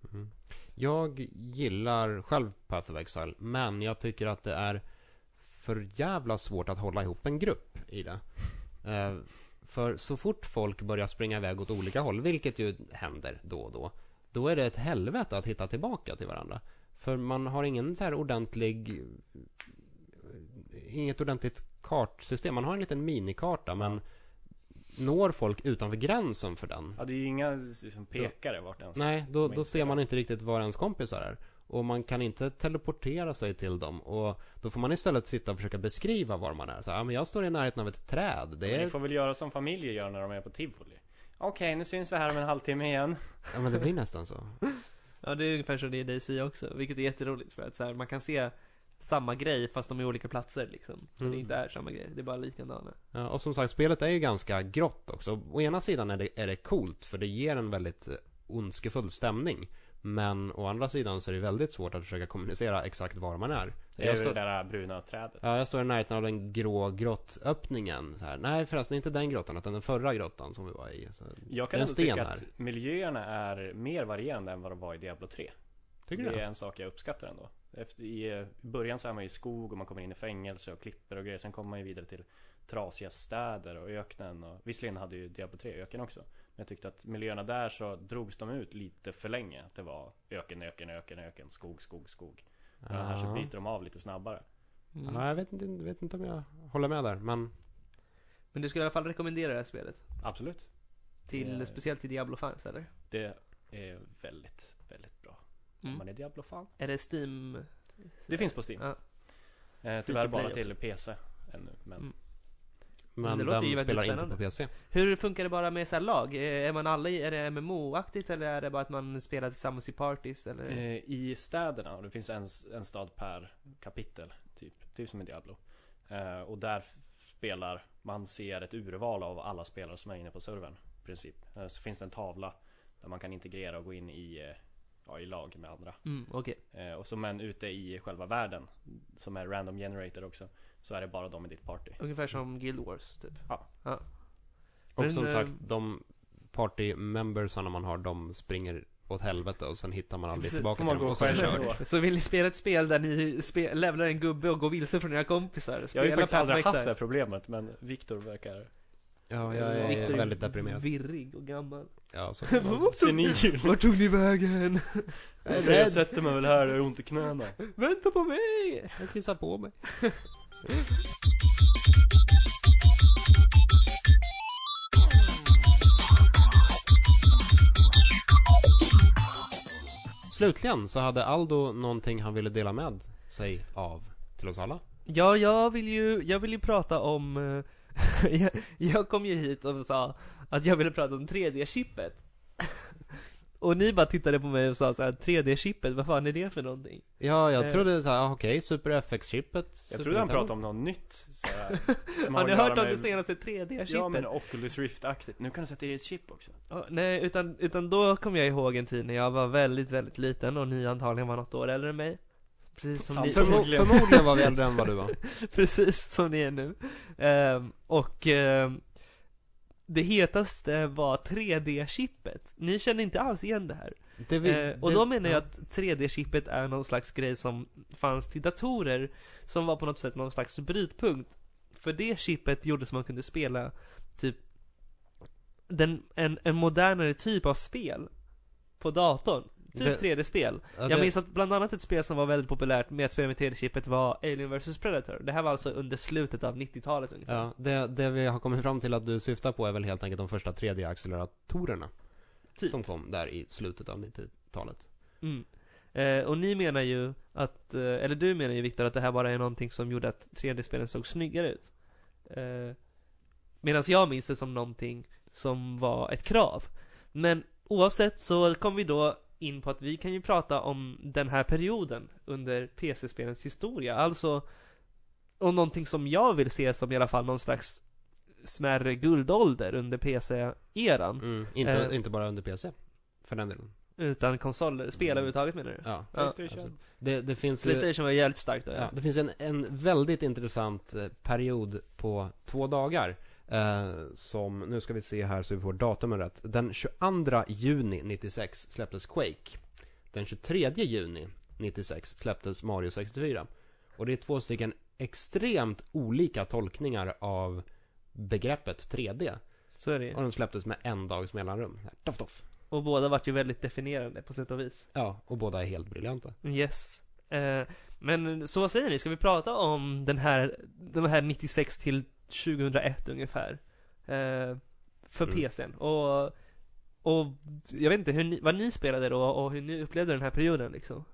Mhm. Jag gillar själv Path of Exile, men jag tycker att det är för jävla svårt att hålla ihop en grupp i det. Eh, för så fort folk börjar springa iväg åt olika håll, vilket ju händer då och då, då är det ett helvete att hitta tillbaka till varandra. För man har ingen så här ordentlig Inget ordentligt kartsystem. Man har en liten minikarta men Når folk utanför gränsen för den Ja, det är ju inga liksom, pekare vart ens. Nej, då, då ser man inte riktigt var ens kompisar är. Och man kan inte teleportera sig till dem. Och då får man istället sitta och försöka beskriva var man är. Så ja, men jag står i närheten av ett träd. Det Ni är... får väl göra som familjer gör när de är på tivoli. Okej, nu syns vi här om en halvtimme igen. Ja, men det blir nästan så. Ja, det är ungefär så det är i DC också, vilket är jätteroligt för att så här, man kan se samma grej fast de är olika platser liksom. Så Mm. det inte är samma grej, det är bara likadana. Ja, och som sagt, spelet är ju ganska grått också. Å ena sidan är det, är det coolt, för det ger en väldigt eh, ondskefull stämning. Men å andra sidan så är det väldigt svårt att försöka kommunicera exakt var man är. Det är Jag står, det där bruna trädet. ja, jag står i närheten av den grå grottöppningen. Så här. Nej förresten, inte den grottan, utan den förra grottan som vi var i. Så, Jag kan ändå sten tycka här. att miljöerna är mer varierande än vad de var i Diablo 3. Tycker det är det? en sak jag uppskattar ändå. Efter, I början så är man ju i skog och man kommer in i fängelse och klipper och grejer. Sen kommer man ju vidare till trasiga städer och öknen. Och, visserligen hade ju Diablo 3 öken också. Men jag tyckte att miljöerna där så drogs de ut lite för länge. Att det var öken, öken, öken, öken, skog, skog, skog. Ja. Här så Ja. bryter de av lite snabbare. Mm. Ja, jag vet inte, vet inte om jag håller med där, men Men du skulle i alla fall rekommendera det här spelet? Absolut. Till, Det- speciellt till Diablo-fans eller? Det är väldigt, Mm. man är Diablo-fan. Är det Steam? Det finns på Steam. Ja. Eh, tyvärr bara till PC ännu. Men Mm. Men det låter ju den väldigt spelar inte på PC. Hur funkar det bara med så här lag? Eh, Är man alla i, är det MMO-aktigt eller är det bara att man spelar tillsammans i parties eller? eh, i städerna, och det finns en, en stad per kapitel. Typ, typ som i Diablo. Eh, och där spelar, man ser ett urval av alla spelare som är inne på servern. I princip. Så finns det en tavla där man kan integrera och gå in i, ja, i lag med andra. Mm, okej. Eh, och som en ute i själva världen, som är random generator också, så är det bara de i ditt party. Ungefär som Guild Wars typ. Ja. Och Men, som eh, sagt, de party-membersarna man har, de springer åt helvete och sen hittar man aldrig tillbaka till man dem. gå Och så själv kört. Så vill ni spela ett spel där ni spe- levlar en gubbe och går vilse från era kompisar? Jag har ju faktiskt aldrig haft det här problemet, men Viktor verkar Ja, jag är Victor väldigt deprimerad. Virrig och gammal. Ja, så. senil. Vart tog ni vägen? Jag sätter mig väl här och har ont i knäna. Vänta på mig! Jag kissar på mig. Slutligen så hade Aldo någonting han ville dela med sig av till oss alla. Ja, jag vill ju, jag vill ju prata om... eh, jag, jag kom ju hit och sa att jag ville prata om 3D-chippet. Och ni bara tittade på mig och sa så här: 3D-chippet, vad fan är det för någonting? Ja, jag Eh. trodde såhär, ah, okej, Super FX-chippet. Jag trodde han pratade om något nytt. Så här, som Har ni att göra hört om med- det senaste 3D-chippet? Ja men Oculus Rift-aktigt. Nu kan du sätta i ett chip också. Ja, nej, utan, utan då kom jag ihåg en tid när jag var väldigt, väldigt liten och ni antagligen var något år äldre än mig. Precis som ni, förmo- Förmo- förmodligen var vi äldre än vad du var. precis som ni är nu. Ehm, och ehm, det hetaste var 3D-chippet. Ni känner inte alls igen det här. Det vi, Eh, och det- då menar jag ja. att 3D-chippet är någon slags grej som fanns till datorer Som var på något sätt någon slags brytpunkt För det chippet gjorde så man kunde spela typ den, en, en modernare typ av spel På datorn Typ Det- 3D-spel Ja, Jag minns att bland annat ett spel som var väldigt populärt med att spela med 3D-chippet var Alien vs Predator Det här var alltså under slutet av 90-talet ungefär Ja, det, det vi har kommit fram till att du syftar på är väl helt enkelt de första 3D-acceleratorerna. Typ. Som kom där i slutet av 90-talet. Mm. Eh, och ni menar ju att, eh, eller du menar ju Viktor att det här bara är någonting som gjorde att 3D-spelen såg snyggare ut. Eh, Medan jag minns det som någonting som var ett krav. Men oavsett så kom vi då in på att vi kan ju prata om den här perioden under PC-spelens historia. Alltså om någonting som jag vill se som i alla fall någon slags smärre guldålder under PC-eran. Mm, inte, Eh. inte bara under PC. För den delen. Utan konsoler, spel Mm. överhuvudtaget menar du? Ja. Playstation. det, det finns ju, Playstation var jävligt starkt då ja, ja. det finns en, en väldigt intressant eh, period på två dagar. Eh, som, nu ska vi se här så vi får datumen rätt. Den 22 juni 96 släpptes Quake. Den 23 juni 96 släpptes Mario 64. Och det är två stycken extremt olika tolkningar av begreppet 3D. Så är det. Och de släpptes med en dags mellanrum. Doff, doff. Och båda vart ju väldigt definierande på sätt och vis. Ja, och båda är helt briljanta. Yes. Eh, men så vad säger ni? Ska vi prata om den här, den här 96 till 2001 ungefär? Eh, för Mm. PCn. Och, och jag vet inte hur ni, vad ni spelade då och hur ni upplevde den här perioden liksom.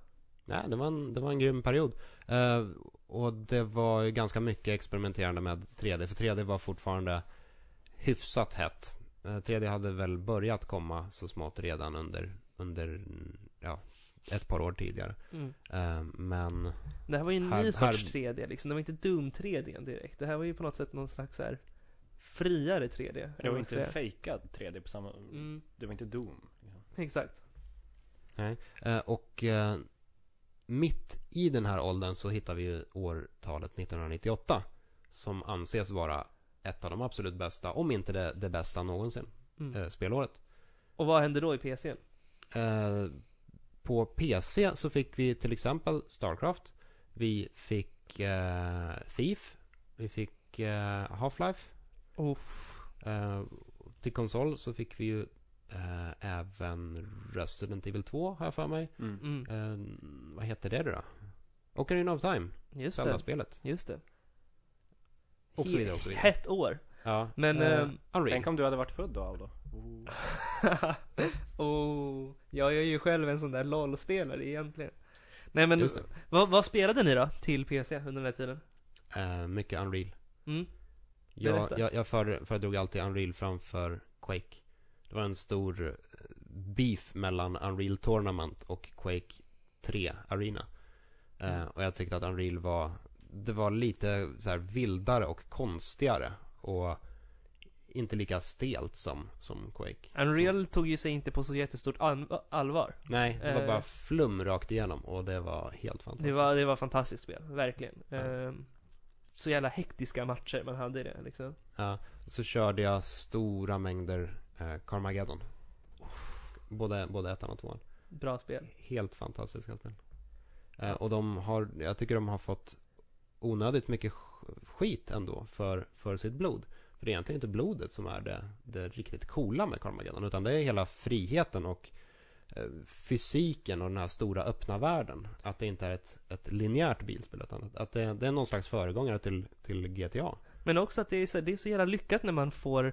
Nej, det var en, det var en grym period. Eh, och det var ju ganska mycket experimenterande med 3D. För 3D var fortfarande hyfsat hett. Eh, 3D hade väl börjat komma så smått redan under, under ja, ett par år tidigare. Mm. Eh, men Det här var ju en Här- ny här- sorts 3D liksom. Det var inte Doom 3D direkt. Det här var ju på något sätt någon slags här friare 3D. eller Det var inte fejkad 3D på samma... Mm, Det var inte Doom. liksom. exakt. Nej. Eh, och eh, mitt i den här åldern så hittar vi ju årtalet 1998. Som anses vara ett av de absolut bästa, om inte det, det bästa någonsin, Mm. spelåret. Och vad hände då i PCn? På PC så fick vi till exempel Starcraft. Vi fick eh, Thief. Vi fick eh, Half-Life. Uff. Eh, till konsol så fick vi ju eh, även Resident Evil 2 har jag för mig. Mm. Mm. Eh, vad heter det då? Ocarina of Time. Just det. Zelda-spelet. Just det. Och så vidare och så vidare. Hett år. Ja. Men, Unreal. Tänk om du hade varit född då, Aldo. Oh. oh, jag är ju själv en sån där LOL-spelare egentligen. Nej men, vad, vad spelade ni då till PC under den här tiden? Eh, mycket Unreal. Mm. Jag, jag, jag för, föredrog alltid Unreal framför Quake. Det var en stor eh, beef mellan Unreal Tournament och Quake 3 Arena. Mm. och jag tyckte att Unreal var Det var lite så här vildare och konstigare och inte lika stelt som, som Quake. Unreal tog ju sig inte på så jättestort allvar. Så, nej, det var Eh. bara flum rakt igenom och det var helt fantastiskt. Det var, det var fantastiskt spel, verkligen. Ja. Ehm, så jävla hektiska matcher man hade i det liksom. Ja, så körde jag stora mängder eh, Carmageddon. Både, både ettan och tvåan. Bra spel. Helt fantastiska spel. Eh, och de har, jag tycker de har fått onödigt mycket sk- skit ändå för, för sitt blod. För det är egentligen inte blodet som är det, det riktigt coola med Carmageddon. Utan det är hela friheten och eh, fysiken och den här stora öppna världen. Att det inte är ett, ett linjärt bilspel utan att, att det, det är någon slags föregångare till, till GTA. Men också att det är, så, det är så jävla lyckat när man får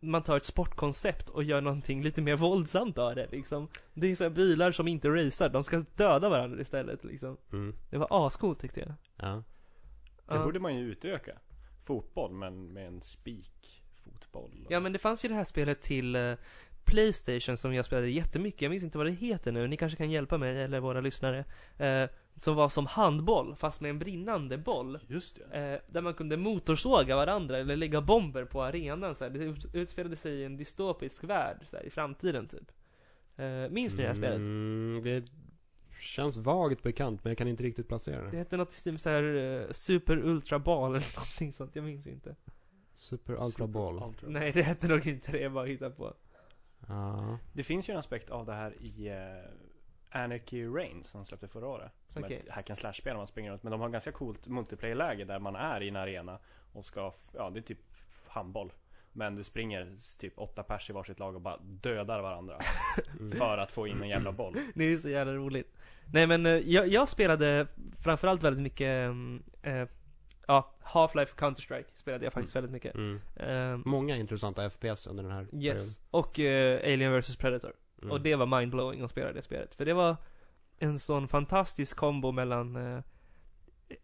man tar ett sportkoncept och gör någonting lite mer våldsamt av det liksom. Det är så här bilar som inte racear, de ska döda varandra istället liksom. Mm. Det var ascoolt tyckte jag. Ja. Det borde man ju utöka. Fotboll, men med en spik fotboll. Ja men det fanns ju det här spelet till eh, Playstation som jag spelade jättemycket, jag minns inte vad det heter nu, ni kanske kan hjälpa mig eller våra lyssnare. Eh, som var som handboll, fast med en brinnande boll. Just det. Eh, där man kunde motorsåga varandra eller lägga bomber på arenan så här. Det ut- utspelade sig i en dystopisk värld så här, i framtiden typ. Eh, minns ni det här spelet? Mm, det känns vagt bekant men jag kan inte riktigt placera det. Det hette något typ så här eh, Super Ultra Ball eller någonting sånt, jag minns inte. Super Ultra Ball. Ultra. Nej, det hette nog inte det, jag bara hittade på. Ja. Det finns ju en aspekt av det här i uh, Anarchy Reigns som släppte förra året. Som Okej. ett hack and slash-spel man springer runt. Men de har ganska coolt multiplayer-läge där man är i en arena och ska, ja det är typ handboll. Men det springer typ åtta pers i varsitt lag och bara dödar varandra. Mm. för att få in en jävla boll. Det är så jävla roligt. Nej men eh, jag, jag spelade framförallt väldigt mycket, mm, eh, ja, Half-Life Counter-Strike spelade jag faktiskt väldigt mycket. Mm. Eh, Många intressanta FPS under den här yes. Och eh, Alien vs Predator. perioden. Och det var mindblowing att spela det spelet. För det var en sån fantastisk kombo mellan eh,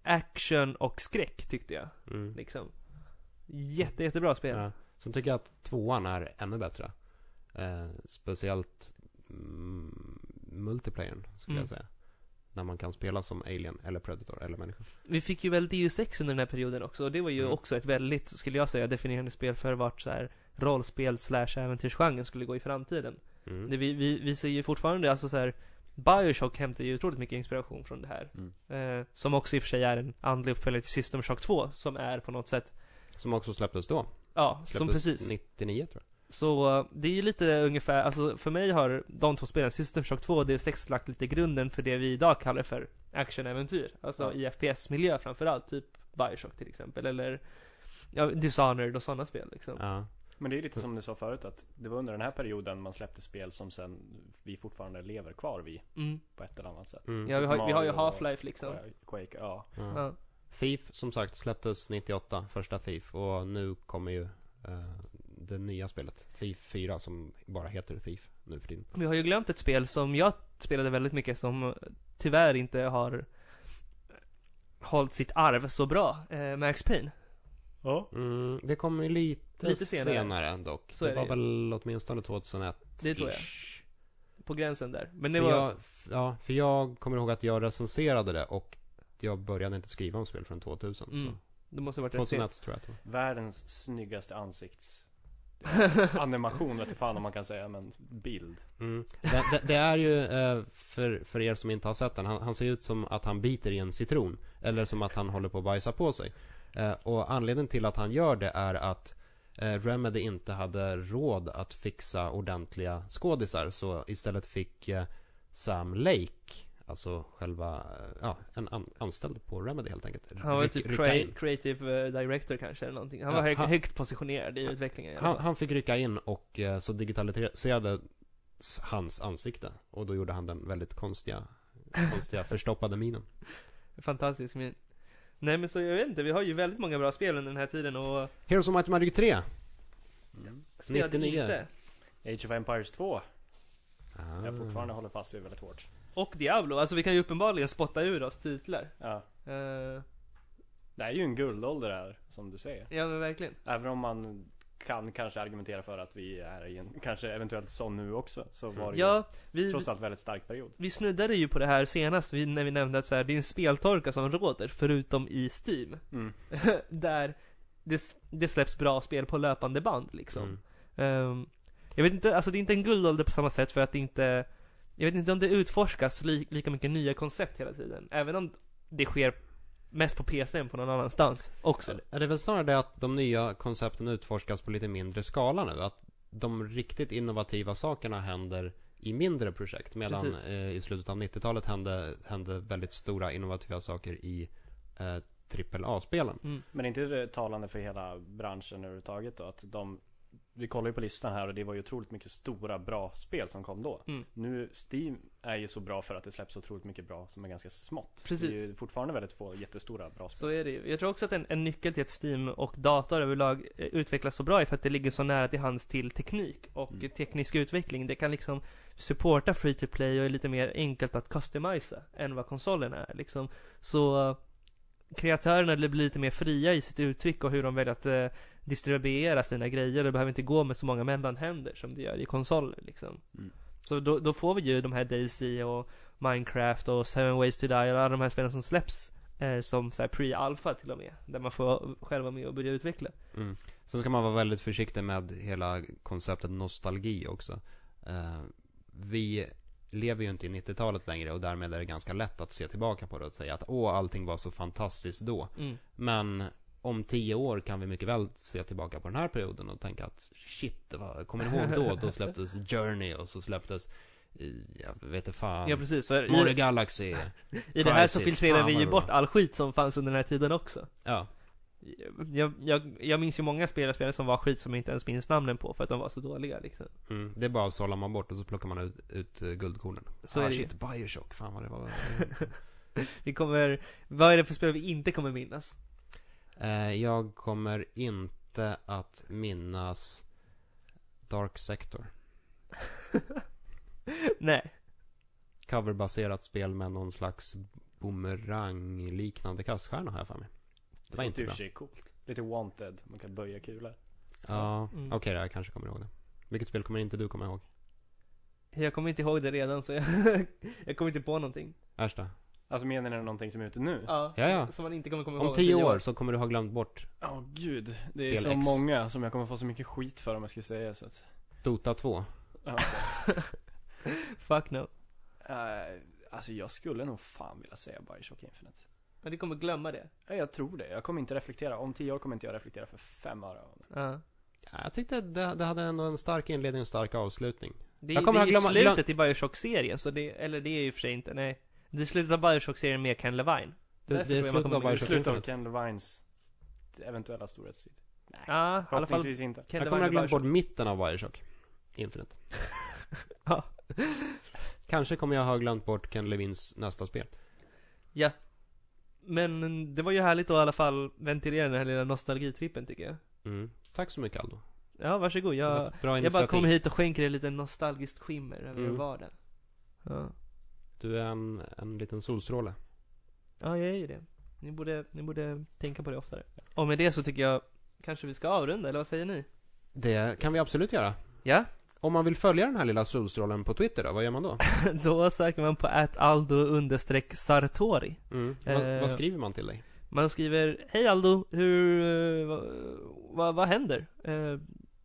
action och skräck tyckte jag. Mm. Liksom. Jätte, jättebra spel. Ja. Sen tycker jag att tvåan är ännu bättre. Eh, speciellt mm, multiplayern skulle Mm. jag säga. När man kan spela som alien eller predator eller människa. Vi fick ju väl Deus Ex under den här perioden också och det var ju Mm. också ett väldigt, skulle jag säga, definierande spel för vart så här rollspel slash äventyrsgenren skulle gå i framtiden. Mm. Det, vi, vi, vi ser ju fortfarande, alltså så här, Bioshock hämtar ju otroligt mycket inspiration från det här. Mm. Eh, som också i och för sig är en andlig uppföljare till System Shock 2, som är på något sätt, Som också släpptes då. Ja, Släpptes som precis. 99 tror jag. Så eh, det är ju lite ungefär, alltså för mig har de två spelen, System Shock 2 och Deus Ex lagt lite grunden för det vi idag kallar för actionäventyr. Alltså i FPS-miljö framförallt, typ Bioshock till exempel, eller ja, Dishonored och sådana spel liksom. Ja. Men det är lite som du sa förut att det var under den här perioden man släppte spel som sen vi fortfarande lever kvar vid Mm. på ett eller annat sätt. Mm. Ja, vi har, vi har ju Half-Life liksom. Quake, ja. Ja. Ja. Thief som sagt släpptes 98, första Thief. Och nu kommer ju eh, det nya spelet. Thief 4 som bara heter Thief nu för tiden. Vi har ju glömt ett spel som jag spelade väldigt mycket som tyvärr inte har hållit sitt arv så bra, eh, Max Payne. Ja. Mm, det kommer ju lite, Lite senare. senare. dock. Så det var det. väl åtminstone 2001 Det tror jag. På gränsen där. Men det för var... jag, ja, för jag kommer ihåg att jag recenserade det och jag började inte skriva om spel från 2000. Mm. Så. Det måste ha varit rätt 2001 tror jag att det var. Världens snyggaste ansikts animation vet jag fan om man kan säga, men bild. Mm. Det, det, det är ju, eh, för, för er som inte har sett den, han, han ser ut som att han biter i en citron. Eller som att han håller på att bajsa på sig. Eh, och anledningen till att han gör det är att eh, Remedy inte hade råd att fixa ordentliga skådisar. Så istället fick Sam Lake, alltså själva, ja, en an, anställd på Remedy helt enkelt. Han var typ crea- in. creative eh, director kanske eller någonting. Han Ja, var hög, han- högt positionerad i utvecklingen Han, han fick rycka in och eh, så digitaliserade hans ansikte. Och då gjorde han den väldigt konstiga, konstiga förstoppade minen. Fantastisk min. Nej men så jag vet inte, vi har ju väldigt många bra spel under den här tiden och Heroes of Might and Magic 3. Mm. spelade 99. lite. Age of Empires 2, Ah. jag fortfarande håller fast vid väldigt hårt. Och Diablo, alltså vi kan ju uppenbarligen spotta ur oss titlar. Ja. Eh, Det är ju en guldålder här, som du säger. ja men verkligen. Även om man kan kanske argumentera för att vi är i en, kanske eventuellt sån nu också, så var det Ja, ju vi, trots allt väldigt stark period. vi snuddade ju på det här senast vi, när vi nämnde att så här, det är en speltorka som råder, förutom i Steam. Mm. där det, s- det släpps bra spel på löpande band liksom. Mm. Ehm, jag vet inte, alltså det är inte en guldålder på samma sätt för att det inte Jag vet inte om det utforskas li, lika mycket nya koncept hela tiden. Även om det sker mest på PC än på någon annanstans också. Är det väl snarare det att de nya koncepten utforskas på lite mindre skala nu? Att de riktigt innovativa sakerna händer i mindre projekt. Medan eh, i slutet av 90-talet hände, hände väldigt stora innovativa saker i eh, AAA-spelen. Mm. Men är inte det talande för hela branschen överhuvudtaget då? Att de Vi kollar ju på listan här och det var ju otroligt mycket stora bra spel som kom då. Mm. Nu, Steam är ju så bra för att det släpps otroligt mycket bra som är ganska smått. Precis. Det är ju fortfarande väldigt få jättestora bra spel. Så är det ju. Jag tror också att en, en nyckel till att Steam och dator överlag eh, utvecklas så bra är för att det ligger så nära till hands till teknik och Mm. teknisk utveckling. Det kan liksom supporta free to play och är lite mer enkelt att customisa än vad konsolen är liksom. Så eh, kreatörerna blir lite mer fria i sitt uttryck och hur de väljer att eh, distribuera sina grejer. Det behöver inte gå med så många mellanhänder som det gör i konsoler liksom. Mm. Så då, då får vi ju de här Daisy och Minecraft och Seven Ways to Die och alla de här spelen som släpps eh, som så pre-alpha till och med. Där man får själv vara med och börja utveckla. Mm. Sen ska man vara väldigt försiktig med hela konceptet nostalgi också. Eh, vi lever ju inte i 90-talet längre och därmed är det ganska lätt att se tillbaka på det och säga att åh, allting var så fantastiskt då. Mm. Men om tio år kan vi mycket väl se tillbaka på den här perioden och tänka att shit, var, kommer ni ihåg då? Då släpptes Journey och så släpptes jag vet inte fan. Ja precis, så Mario i, Galaxy. i det här så Crisis, filtrerar vi vad ju bort all skit som fanns under den här tiden också. Ja. Jag, jag, jag minns ju många spelare, som var skit som jag inte ens minns namnen på för att de var så dåliga liksom. Mm, det är bara att sålla man bort och så plockar man ut, ut eh, guldkornen. Så ah, är det ju. shit, Bioshock, fan vad det var. Vi kommer, vad är det för spel vi inte kommer minnas? Eh, jag kommer inte att minnas Dark Sector. Nej. Coverbaserat spel med någon slags boomerang-liknande kaststjärna har jag för mig. Det var inte bra. sig coolt. Lite wanted, man kan böja kulor. Ja, Mm. okej då, jag kanske kommer ihåg det. Vilket spel kommer inte du komma ihåg? Jag kommer inte ihåg det redan så jag, jag kommer inte på någonting. Då. Alltså menar ni någonting som är ute nu? Ja, Ja, ja. Som man inte kommer komma ihåg Om tio år så kommer du ha glömt bort Åh gud, det är Spel så X. många som jag kommer få så mycket skit för om jag skulle säga så att Dota 2. ja. Fuck no. Eh, Alltså jag skulle nog fan vilja säga Bioshock Infinite Men du kommer glömma det. Ja, Jag tror det, jag kommer inte reflektera, om tio år kommer inte jag reflektera för fem öre av det. Ja. Ja, jag tyckte det, det hade ändå en stark inledning och en stark avslutning. Det, Jag det kommer är att ju glömma- slutet i Bioshock-serien, så det, eller det är ju för sig inte, nej. Det slutet av Bioshock-serien med Ken Levine. Det, Därför det är slutet av Bioshock slutet av. Ken Levines eventuella storhetstid. Nej, Ja, i alla fall förhoppningsvis inte. Ken Jag kommer ha Levine glömt bort mitten av Bioshock Infinite. Ja. Kanske kommer jag ha glömt bort Ken Levins nästa spel. Ja. Men det var ju härligt att i alla fall ventilera den här lilla nostalgitrippen tycker jag. Mm. Tack så mycket Aldo. Ja, varsågod. Jag, jag bara kommer hit och skänker dig lite nostalgiskt skimmer över Mm. vardagen. Ja. Du är en, en liten solstråle. ja, jag är ju det. Ni borde, ni borde tänka på det oftare. Och med det så tycker jag kanske vi ska avrunda, eller vad säger ni? Det kan vi absolut göra. Ja? Om man vill följa den här lilla solstrålen på Twitter då, vad gör man då? Då söker man på aldo understreck sartori. Mm. Vad, Eh, vad skriver man till dig? Man skriver Hej Aldo, hur, eh, vad, vad, vad händer? Eh,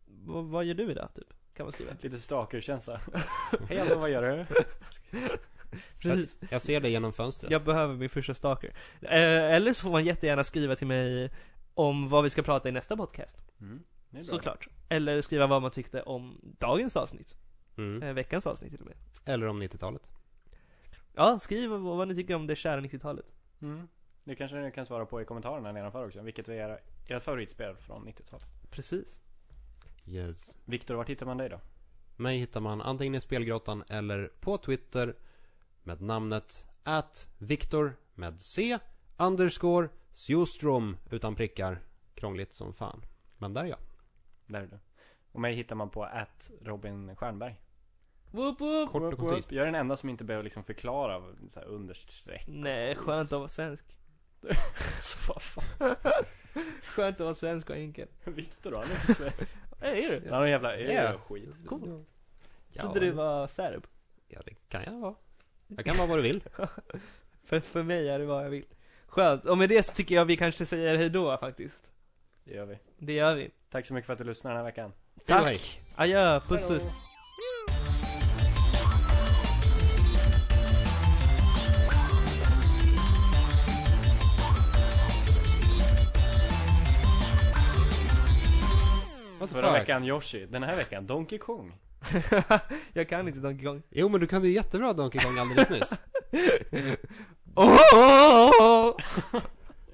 vad, vad gör du idag, typ? Kan man skriva. Lite stalker-känsla. Hej Aldo, vad gör du? Precis. Jag ser dig genom fönstret. Jag behöver min första stalker. Eh, eller så får man jättegärna skriva till mig om vad vi ska prata i nästa podcast. Mm, det. Såklart. Eller skriva vad man tyckte om dagens avsnitt. Mm. Eh, veckans avsnitt till och med. Eller om 90-talet. Ja, skriv vad, vad ni tycker om det kära 90-talet. Mm. Det kanske ni kan svara på i kommentarerna nedanför också. Vilket är era, ert favoritspel från 90-talet? Precis. Yes. Viktor, vart hittar man dig då? Mig hittar man antingen i spelgrottan eller på Twitter med namnet at Victor med C underscore Sjostrom utan prickar. Krångligt som fan. Men där är jag. Där är du. Och mig hittar man på att Robin Stjernberg. Woop woop. Kort och koncist. Jag är den enda som inte behöver liksom förklara så här understreck. Nej, skönt att vara svensk. Så vad fan. Skönt att vara svensk och enkel. Viktor då? Han är inte svensk. Nej, är du? Han har en jävla Ja. yeah. skit. Cool. Ja, Trodde du var serb. ja, det kan jag vara. Jag kan vara vad du vill. För, för mig är det vad jag vill. Skönt. Och med det så tycker jag vi kanske säger hejdå faktiskt. Det gör vi. Det gör vi. Tack så mycket för att du lyssnade den här veckan. Då, hej. Tack. Adjö. Puss puss. Förra veckan Yoshi, den här veckan Donkey Kong. jag kan inte Donkey Kong. Jo men du kan ju jättebra Donkey Kong alldeles nyss. Oh!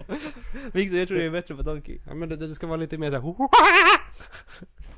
Victor, jag tror du är bättre på Donkey. Ja men det, det ska vara lite mer såhär